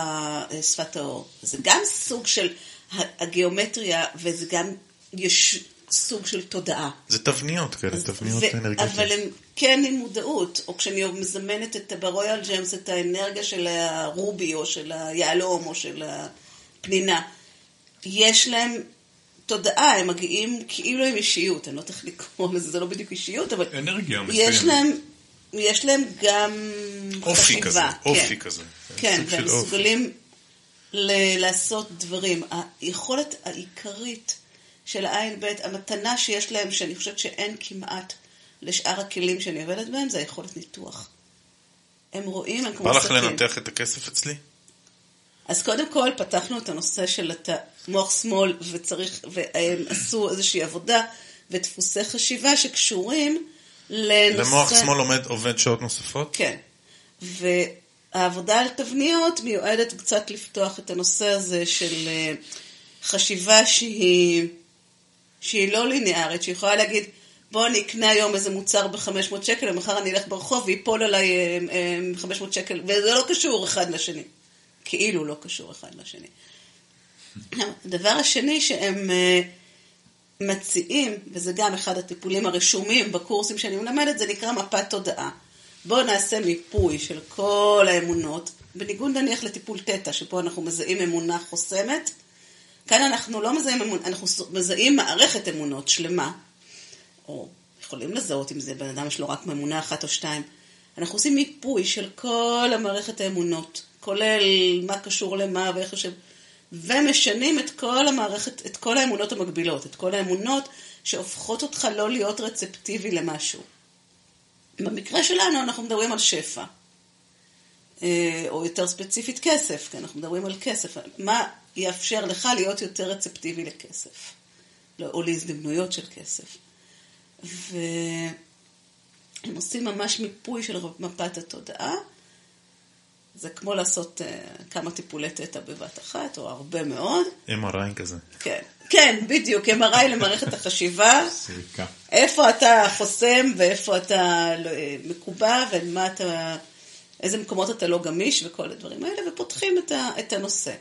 שפת האור. זה גם סוג של הגיאומטריה, וזה גם, יש סוג של תודעה. זה תבניות כאלה, תבניות ו- אנרגטיות. אבל הם כן עם מודעות, או כשאני מזמנת את, ברויאל ג'יימס את האנרגיה של הרובי, או של היהלום, או של הפנינה, יש להם תודעה, הם מגיעים כאילו עם אישיות, אני לא יודעת איך לקרוא לזה, זה לא בדיוק אישיות, אבל אנרגיה יש מסוימת. להם, יש להם גם אופי חשיבה. כזה, כן. אופי כזה. כן, והם. מסוגלים ל- לעשות דברים. היכולת העיקרית של העין ב', המתנה שיש להם, שאני חושבת שאין כמעט לשאר הכלים שאני עובדת בהם, זה היכולת ניתוח. הם רואים, הם כמו בא לך סכין. לנתח את הכסף אצלי? אז קודם כל פתחנו את הנושא של הת- מוח שמאל, וצריך, והם עשו איזושהי עבודה ודפוסי חשיבה שקשורים לנושא... למוח שמאל עומד, עובד שעות נוספות? כן. והעבודה על תבניות מיועדת קצת לפתוח את הנושא הזה של אה, חשיבה שהיא, שהיא לא ליניארית, שיכולה להגיד, בוא אני אקנה היום איזה מוצר ב-500 שקל, ומחר אני אלך ברחוב ויפול עליי אה, אה, 500 שקל, וזה לא קשור אחד לשני. כאילו לא קשור אחד לשני. הדבר השני שהם אה, מציעים, וזה גם אחד הטיפולים הרשומים בקורסים שאני מלמדת, זה נקרא מפת תודעה. בואו נעשה מיפוי של כל האמונות, בניגוד נניח לטיפול תטא, שפה אנחנו מזהים אמונה חוסמת. כאן אנחנו לא מזהים אמונה, אנחנו מזהים מערכת אמונות שלמה, או יכולים לזהות אם זה בן אדם יש לו רק אמונה אחת או שתיים. אנחנו עושים מיפוי של כל המערכת האמונות, כולל מה קשור למה ואיך יושב, ומשנים את כל המערכת, את כל האמונות המקבילות, את כל האמונות שהופכות אותך לא להיות רצפטיבי למשהו. במקרה שלנו אנחנו מדברים על שפע, אה, או יותר ספציפית כסף, כי אנחנו מדברים על כסף. מה יאפשר לך להיות יותר רצפטיבי לכסף, לא, או להזדמנויות של כסף. והם עושים ממש מיפוי של מפת התודעה. זה כמו לעשות uh, כמה טיפולי תטא בבת אחת, או הרבה מאוד. MRI כזה. כן, כן, בדיוק, MRI למערכת החשיבה. סריקה. איפה אתה חוסם ואיפה אתה לא- מקובע ומה אתה, איזה מקומות אתה לא גמיש וכל הדברים האלה, ופותחים את, ה, את הנושא.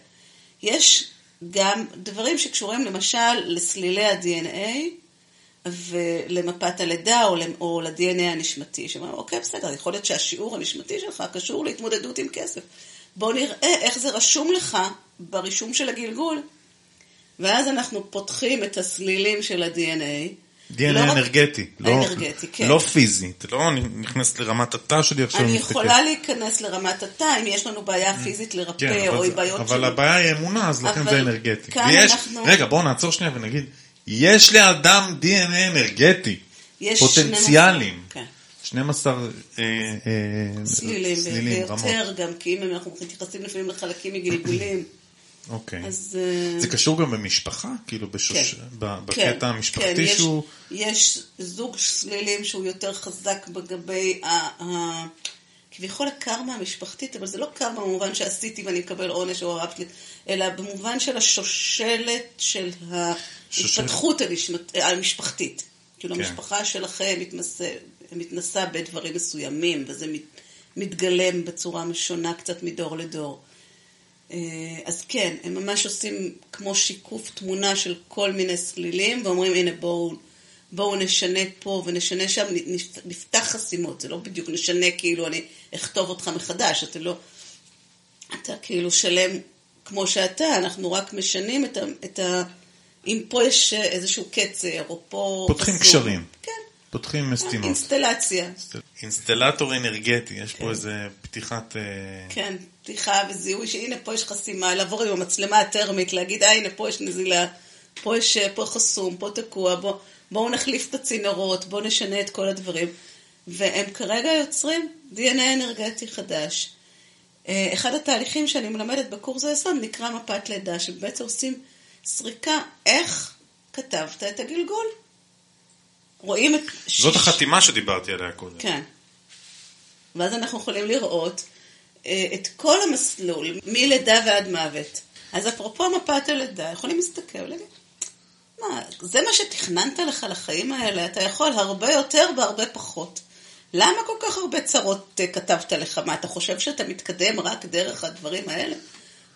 יש גם דברים שקשורים למשל לסלילי ה-DNA ולמפת הלידה או, או ל-DNA הנשמתי, שאומרים, אוקיי, בסדר, יכול להיות שהשיעור הנשמתי שלך קשור להתמודדות עם כסף. בואו נראה איך זה רשום לך ברישום של הגלגול. ואז אנחנו פותחים את הסלילים של ה-DNA. DNA לא רק- אנרגטי. לא- אנרגטי, כן. לא פיזי. אתה לא נכנס לרמת התא שלי עכשיו אני ומסתכל. יכולה להיכנס לרמת התא, אם יש לנו בעיה פיזית כן, לרפא, אבל או זה- בעיות אבל הבעיה היא אמונה, אז לכן אבל זה אנרגטי. ויש, אנחנו- רגע, בואו נעצור שנייה ונגיד, יש לאדם DNA אנרגטי, יש פוטנציאלים. 12, כן. 12 אה, אה, סלילים, סלילים, רמות. ויותר גם, כי אם אנחנו מתייחסים לפעמים לחלקים מגלגולים, אוקיי. אז... אה, זה קשור גם במשפחה? כאילו בשוש... כן. כן, בקטע המשפחתי כן, יש- שהוא... יש זוג סלילים שהוא יותר חזק לגבי ה... ה- כביכול הקרמה המשפחתית, אבל זה לא קרמה במובן שעשיתי ואני אקבל עונש או הרב שלי, אלא במובן של השושלת של ההתפתחות הנשמת- המשפחתית. כאילו כן. המשפחה שלכם מתנסה, מתנסה בדברים מסוימים, וזה מת, מתגלם בצורה שונה קצת מדור לדור. אה, אז כן, הם ממש עושים כמו שיקוף תמונה של כל מיני סלילים, ואומרים, הנה בואו בואו נשנה פה ונשנה שם, נפתח חסימות, זה לא בדיוק נשנה כאילו אני אכתוב אותך מחדש, אתה לא, אתה כאילו שלם כמו שאתה, אנחנו רק משנים את ה... את ה אם פה יש איזשהו קצר, או פה... פותחים חסום. קשרים. כן. פותחים סתימות. אינסטלציה. אינסטלטור אנרגטי, יש כן. פה איזה פתיחת... אה, כן, פתיחה וזיהוי שהנה פה יש חסימה, לעבור עם המצלמה הטרמית, להגיד, אה הנה פה יש נזילה, פה יש, פה חסום, פה תקוע, בוא, בואו נחליף את הצינורות, בואו נשנה את כל הדברים. והם כרגע יוצרים DNA אנרגטי חדש. אה, אחד התהליכים שאני מלמדת בקורס היסוד נקרא מפת לידה, שבעצם עושים סריקה איך כתבת את הגלגול. רואים את... זאת שיש... החתימה שדיברתי עליה קודם. כן. ואז אנחנו יכולים לראות אה, את כל המסלול, מלידה ועד מוות. אז אפרופו מפת הלידה, יכולים להסתכל ולהגיד, מה, זה מה שתכננת לך לחיים האלה? אתה יכול הרבה יותר בהרבה פחות. למה כל כך הרבה צרות אה, כתבת לך? מה, אתה חושב שאתה מתקדם רק דרך הדברים האלה?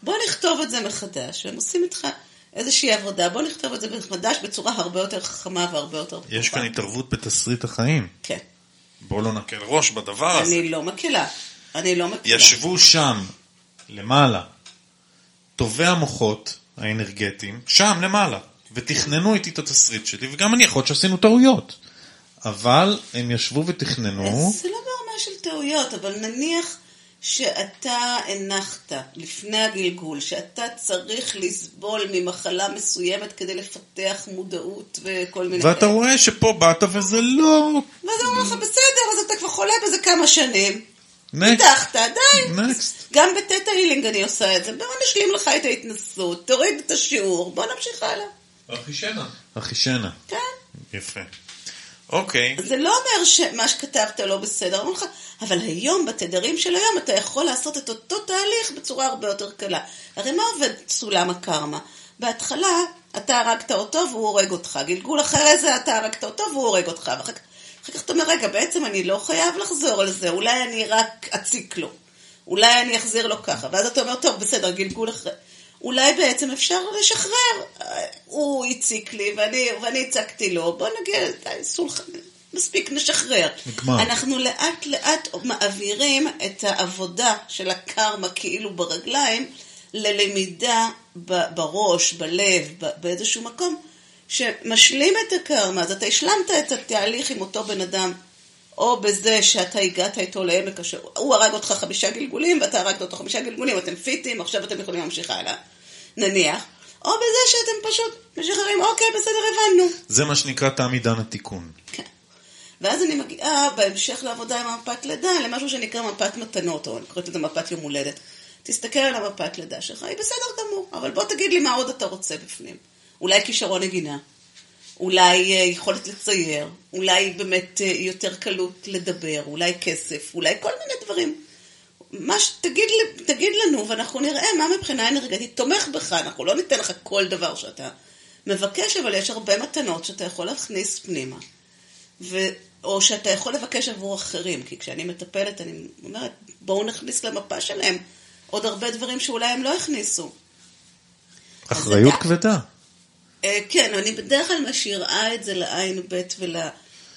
בוא נכתוב את זה מחדש, והם עושים איתך איזושהי עבודה, בוא נכתוב את זה מחדש בצורה הרבה יותר חכמה והרבה יותר טובה. יש כאן התערבות בתסריט החיים. כן. בואו לא נקל ראש בדבר הזה. אני לא מקלה. אני לא מקלה. ישבו שם, למעלה, טובי המוחות האנרגטיים, שם למעלה, ותכננו איתי את התסריט שלי, וגם אני יכול להיות שעשינו טעויות. אבל הם ישבו ותכננו. זה לא ברמה של טעויות, אבל נניח שאתה הנחת לפני הגלגול, שאתה צריך לסבול ממחלה מסוימת כדי לפתח מודעות וכל מיני... ואתה כאלה. רואה שפה באת וזה לא... ואז אומר לך, בסדר, אז אתה כבר חולה בזה כמה שנים. פיתחת, די. גם בטטה הילינג אני עושה את זה. בוא נשלים לך את ההתנסות, תוריד את השיעור, בוא נמשיך הלאה. אחישנה. אחישנה. כן. יפה. אוקיי. זה לא אומר שמה שכתבת לא בסדר, לך, אבל היום, בתדרים של היום, אתה יכול לעשות את אותו תהליך בצורה הרבה יותר קלה. הרי מה עובד סולם הקרמה? בהתחלה אתה הרגת אותו והוא הורג אותך, גלגול אחרי זה אתה הרגת אותו והוא הורג אותך, ואחר כך אתה אומר, רגע, בעצם אני לא חייב לחזור על זה, אולי אני רק אציק לו, אולי אני אחזיר לו ככה, ואז אתה אומר, טוב, בסדר, גלגול אחרי... אולי בעצם אפשר לשחרר. הוא הציק לי ואני, ואני הצקתי לו, בוא נגיע, די, סולחה, מספיק, נשחרר. נגמר. אנחנו לאט לאט מעבירים את העבודה של הקרמה כאילו ברגליים ללמידה בראש, בלב, באיזשהו מקום, שמשלים את הקרמה. אז אתה השלמת את התהליך עם אותו בן אדם. או בזה שאתה הגעת איתו לעמק אשר... הוא הרג אותך חמישה גלגולים, ואתה הרגת אותו חמישה גלגולים, אתם פיטים, עכשיו אתם יכולים להמשיך הלאה. נניח. או בזה שאתם פשוט משחררים, אוקיי, בסדר, הבנו. זה מה שנקרא תם עידן התיקון. כן. ואז אני מגיעה בהמשך לעבודה עם המפת לידה למשהו שנקרא מפת מתנות, או אני קוראת לזה מפת יום הולדת. תסתכל על המפת לידה שלך, היא בסדר גמור, אבל בוא תגיד לי מה עוד אתה רוצה בפנים. אולי כישרון נגינה, אולי אה, יכולת לצייר, אולי באמת אה, יותר קלות לדבר, אולי כסף, אולי כל מיני דברים. מה שתגיד תגיד לנו, ואנחנו נראה מה מבחינה אנרגטית תומך בך, אנחנו לא ניתן לך כל דבר שאתה מבקש, אבל יש הרבה מתנות שאתה יכול להכניס פנימה. ו... או שאתה יכול לבקש עבור אחרים, כי כשאני מטפלת, אני אומרת, בואו נכניס למפה שלהם עוד הרבה דברים שאולי הם לא הכניסו. אחריות כבדה. אה, כן, אני בדרך כלל משאירה את זה לעין ב' ול...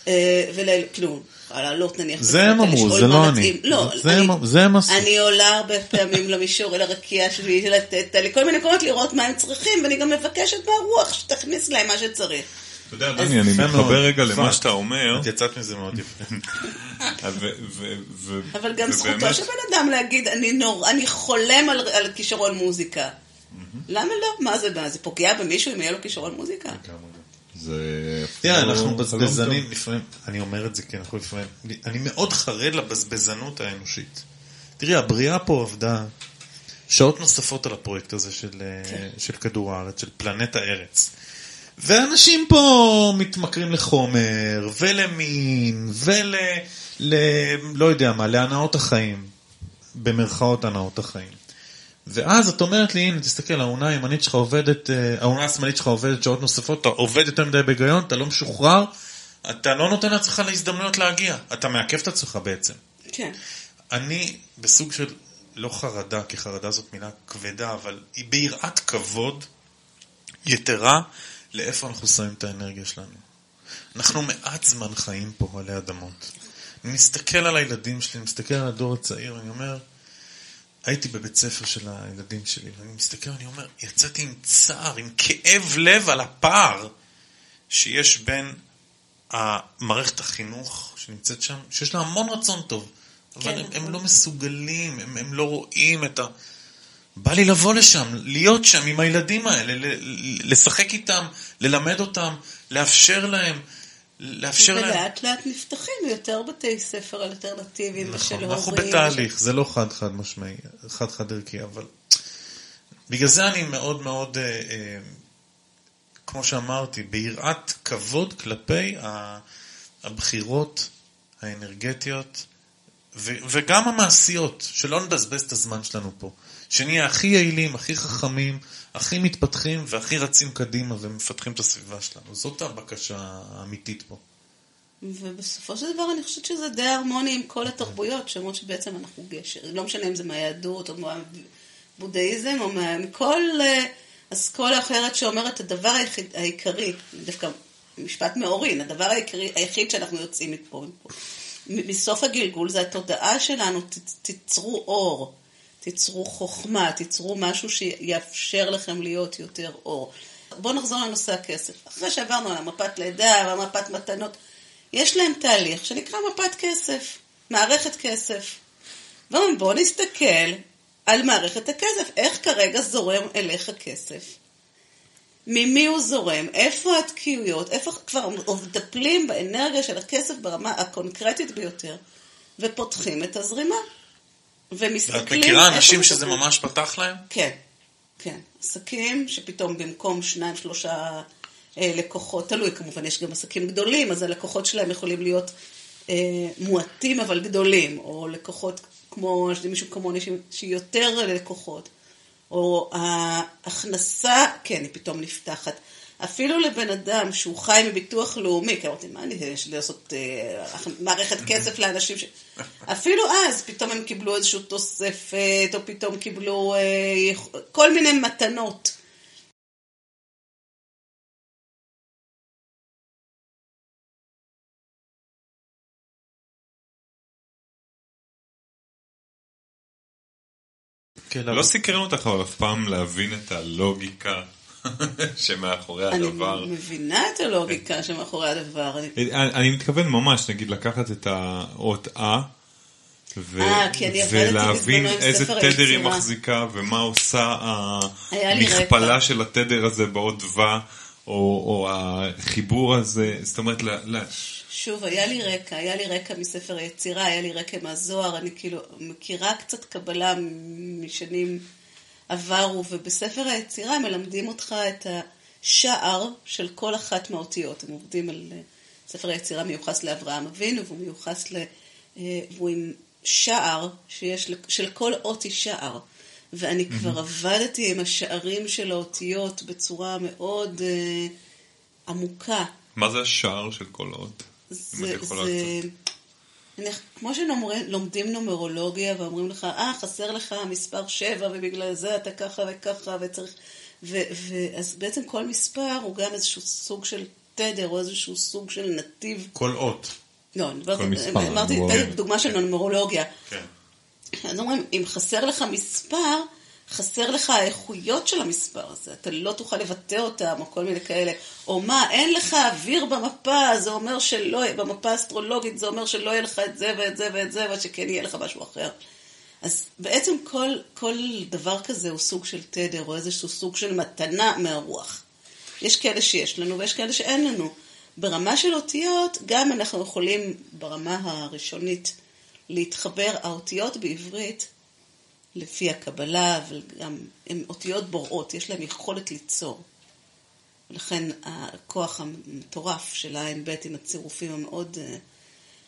אה, וכאילו, לעלות נניח. זה הם אמרו, זה לא אני. לא, זה הם עשו. אני עולה הרבה פעמים למישור, אל הרקיע שלי, לתת לכל מיני מקומות לראות מה הם צריכים, ואני גם מבקשת מהרוח שתכניס להם מה שצריך. אתה יודע, דני, אני מתחבר רגע למה שאתה אומר. את יצאת מזה מאוד יפה. אבל גם זכותו של בן אדם להגיד, אני חולם על כישרון מוזיקה. למה לא? מה זה, זה פוגע במישהו אם יהיה לו כישרון מוזיקה? זה... תראה, אנחנו בזבזנים לפעמים, אני אומר את זה כי אנחנו לפעמים, אני מאוד חרד לבזבזנות האנושית. תראי, הבריאה פה עבדה שעות נוספות על הפרויקט הזה של, כן. של כדור הארץ, של פלנט הארץ. ואנשים פה מתמכרים לחומר, ולמין, ול... ל... לא יודע מה, להנאות החיים. במרכאות הנאות החיים. ואז את אומרת לי, הנה, תסתכל, העונה הימנית שלך עובדת, אה, העונה השמאלית שלך עובדת שעות נוספות, אתה עובד יותר מדי בהיגיון, אתה לא משוחרר, אתה לא נותן לעצמך להזדמנויות להגיע, אתה מעכב את עצמך בעצם. כן. אני בסוג של, לא חרדה, כי חרדה זאת מילה כבדה, אבל היא ביראת כבוד יתרה לאיפה אנחנו שמים את האנרגיה שלנו. אנחנו מעט זמן חיים פה עלי אדמות. אני מסתכל על הילדים שלי, אני מסתכל על הדור הצעיר, ואני אומר, הייתי בבית ספר של הילדים שלי, ואני מסתכל ואני אומר, יצאתי עם צער, עם כאב לב על הפער שיש בין מערכת החינוך שנמצאת שם, שיש לה המון רצון טוב, אבל כן, הם, הם לא מסוגלים, הם, הם לא רואים את ה... בא לי לבוא לשם, להיות שם עם הילדים האלה, לשחק איתם, ללמד אותם, לאפשר להם. לאפשר להם... ולאט לאט נפתחים יותר בתי ספר אלטרנטיביים נכון, של הורים. אנחנו בתהליך, זה לא חד חד משמעי, חד חד ערכי, אבל בגלל זה אני מאוד מאוד, אה, אה, כמו שאמרתי, ביראת כבוד כלפי הבחירות האנרגטיות וגם המעשיות, שלא נבזבז את הזמן שלנו פה. שנהיה הכי יעילים, הכי חכמים, הכי מתפתחים והכי רצים קדימה ומפתחים את הסביבה שלנו. זאת הבקשה האמיתית פה. ובסופו של דבר אני חושבת שזה די הרמוני עם כל התרבויות, שאומרות שבעצם אנחנו גשר. לא משנה אם זה מהיהדות או מהבודהיזם או מכל אסכולה אחרת שאומרת הדבר היחיד, העיקרי, דווקא משפט מאורין, הדבר העיקרי, היחיד שאנחנו יוצאים מפה, מסוף הגלגול זה התודעה שלנו, תיצרו אור. תיצרו חוכמה, תיצרו משהו שיאפשר לכם להיות יותר אור. בואו נחזור לנושא הכסף. אחרי שעברנו על המפת לידה והמפת מתנות, יש להם תהליך שנקרא מפת כסף, מערכת כסף. בואו נסתכל על מערכת הכסף, איך כרגע זורם אליך כסף. ממי הוא זורם, איפה התקיעויות, איפה כבר מטפלים באנרגיה של הכסף ברמה הקונקרטית ביותר, ופותחים את הזרימה. ומסתכלים... ואת מכירה אנשים שזה ממש פתח להם? כן, כן. עסקים שפתאום במקום שניים, שלושה אה, לקוחות, תלוי כמובן, יש גם עסקים גדולים, אז הלקוחות שלהם יכולים להיות אה, מועטים אבל גדולים, או לקוחות כמו, מישהו כמוני שיותר לקוחות, או ההכנסה, כן, היא פתאום נפתחת. אפילו לבן אדם שהוא חי מביטוח לאומי, כי אמרתי, מה אני, יש לי לעשות אה, מערכת כסף לאנשים ש... אפילו אז פתאום הם קיבלו איזושהי תוספת, או פתאום קיבלו אה, כל מיני מתנות. כן, לא סיקרן אותך אף פעם להבין את הלוגיקה שמאחורי הדבר. אני מבינה את הלוגיקה שמאחורי הדבר. אני מתכוון ממש, נגיד, לקחת את האות אה. ולהבין איזה תדר היא מחזיקה ומה עושה המכפלה של התדר הזה באות ווה, או החיבור הזה, זאת אומרת, שוב, היה לי רקע, היה לי רקע מספר היצירה, היה לי רקע מהזוהר, אני כאילו מכירה קצת קבלה משנים עברו, ובספר היצירה מלמדים אותך את השער של כל אחת מהאותיות. הם עובדים על... אה, ספר היצירה מיוחס לאברהם אבינו, והוא מיוחס ל... אה, והוא עם שער שיש, של כל אות היא שער. ואני mm-hmm. כבר עבדתי עם השערים של האותיות בצורה מאוד uh, עמוקה. מה זה השער של כל אות? זה, זה, כמו שלומדים נומרולוגיה ואומרים לך, אה, חסר לך מספר 7 ובגלל זה אתה ככה וככה וצריך... ואז בעצם כל מספר הוא גם איזשהו סוג של תדר או איזשהו סוג של נתיב. כל אות. לא, אמרתי, דוגמה של נומרולוגיה. כן. אז אומרים, אם חסר לך מספר, חסר לך האיכויות של המספר הזה, אתה לא תוכל לבטא אותם, או כל מיני כאלה. או מה, אין לך אוויר במפה, זה אומר שלא, במפה האסטרולוגית זה אומר שלא יהיה לך את זה ואת זה ואת זה, ושכן יהיה לך משהו אחר. אז בעצם כל, כל דבר כזה הוא סוג של תדר, או איזשהו סוג של מתנה מהרוח. יש כאלה שיש לנו ויש כאלה שאין לנו. ברמה של אותיות, גם אנחנו יכולים ברמה הראשונית להתחבר, האותיות בעברית לפי הקבלה, וגם הן אותיות בוראות, יש להן יכולת ליצור. ולכן הכוח המטורף של הע"ב עם הצירופים המאוד uh,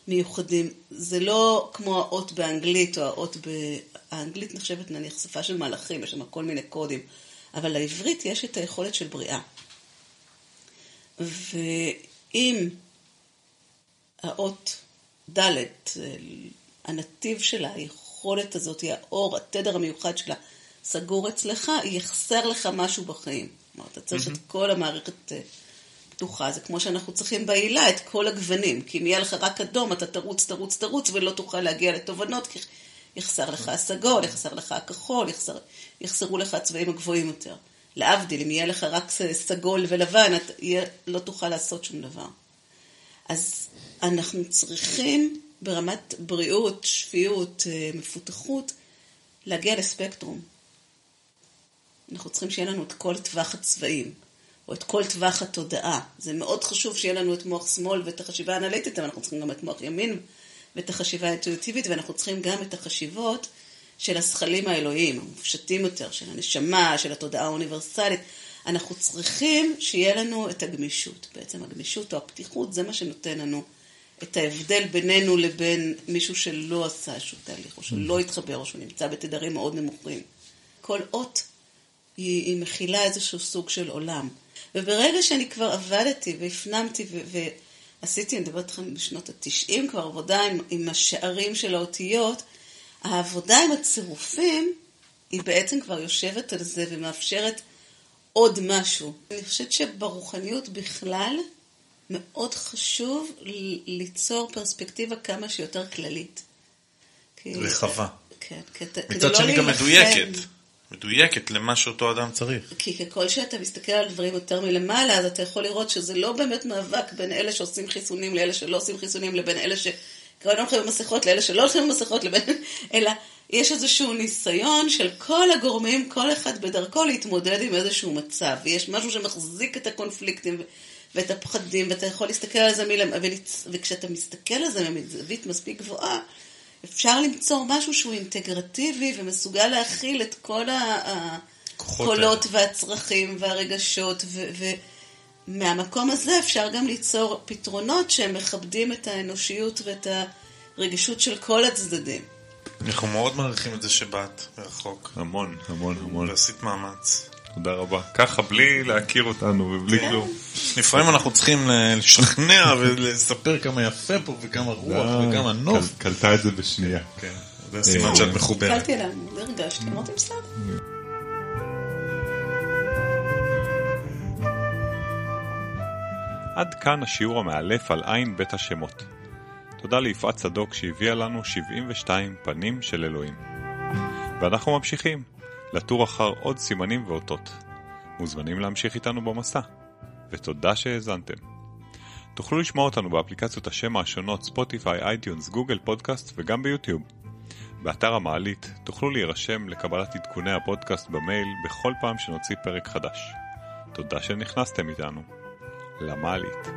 מיוחדים, זה לא כמו האות באנגלית או האות ב... האנגלית נחשבת נניח שפה של מלאכים, יש שם כל מיני קודים, אבל לעברית יש את היכולת של בריאה. ואם האות ד', אה, הנתיב שלה היכולת הזאת, האור, התדר המיוחד שלה, סגור אצלך, יחסר לך משהו בחיים. כלומר, אתה צריך mm-hmm. את כל המערכת, פתוחה, זה כמו שאנחנו צריכים בעילה את כל הגוונים, כי אם יהיה לך רק אדום, אתה תרוץ, תרוץ, תרוץ, ולא תוכל להגיע לתובנות, כי יחסר לך הסגול, יחסר לך הכחול, יחסר, יחסרו לך הצבעים הגבוהים יותר. להבדיל, אם יהיה לך רק סגול ולבן, אתה יהיה, לא תוכל לעשות שום דבר. אז אנחנו צריכים ברמת בריאות, שפיות, אה, מפותחות, להגיע לספקטרום. אנחנו צריכים שיהיה לנו את כל טווח הצבעים, או את כל טווח התודעה. זה מאוד חשוב שיהיה לנו את מוח שמאל ואת החשיבה האנליטית, אבל אנחנו צריכים גם את מוח ימין ואת החשיבה האינטואיטיבית, ואנחנו צריכים גם את החשיבות של הזכלים האלוהיים, המופשטים יותר, של הנשמה, של התודעה האוניברסלית. אנחנו צריכים שיהיה לנו את הגמישות. בעצם הגמישות או הפתיחות זה מה שנותן לנו את ההבדל בינינו לבין מישהו שלא עשה איזשהו תהליך, או שלא התחבר, או שהוא נמצא בתדרים מאוד נמוכים. כל אות היא, היא מכילה איזשהו סוג של עולם. וברגע שאני כבר עבדתי והפנמתי ו- ועשיתי, אני מדברת איתכם בשנות התשעים כבר, עבודה עם, עם השערים של האותיות, העבודה עם הצירופים היא בעצם כבר יושבת על זה ומאפשרת עוד משהו. אני חושבת שברוחניות בכלל מאוד חשוב ליצור פרספקטיבה כמה שיותר כללית. רחבה. כן, מצד שני גם מדויקת. מדויקת למה שאותו אדם צריך. כי ככל שאתה מסתכל על דברים יותר מלמעלה, אז אתה יכול לראות שזה לא באמת מאבק בין אלה שעושים חיסונים לאלה שלא עושים חיסונים, לבין אלה שכרגע הולכים במסכות לאלה שלא הולכים במסכות, לבין... אלא יש איזשהו ניסיון של כל הגורמים, כל אחד בדרכו להתמודד עם איזשהו מצב. ויש משהו שמחזיק את הקונפליקטים ואת הפחדים, ואתה יכול להסתכל על זה מלמעלה, וכשאתה מסתכל על זה מזווית מספיק גבוהה, אפשר למצוא משהו שהוא אינטגרטיבי ומסוגל להכיל את כל הקולות והצרכים והרגשות, ומהמקום הזה אפשר גם ליצור פתרונות שהם מכבדים את האנושיות ואת הרגישות של כל הצדדים. אנחנו מאוד מעריכים את זה שבאת מרחוק. המון, המון, המון. ועשית מאמץ. תודה רבה. ככה, בלי להכיר אותנו ובלי כן. כלום. לפעמים אנחנו צריכים לשכנע ולספר כמה יפה פה וכמה רוח וכמה נוף. קלטה את זה בשנייה. כן, זה סימן שאת מחוברת. הסתכלתי עליה, מאוד הרגשתי, אמרתי בסדר. עד כאן השיעור המאלף על עין בית השמות. תודה ליפעת צדוק שהביאה לנו 72 פנים של אלוהים. ואנחנו ממשיכים, לתור אחר עוד סימנים ואותות. מוזמנים להמשיך איתנו במסע. ותודה שהאזנתם. תוכלו לשמוע אותנו באפליקציות השמע השונות ספוטיפיי, iTunes, גוגל פודקאסט וגם ביוטיוב. באתר המעלית תוכלו להירשם לקבלת עדכוני הפודקאסט במייל בכל פעם שנוציא פרק חדש. תודה שנכנסתם איתנו. למעלית.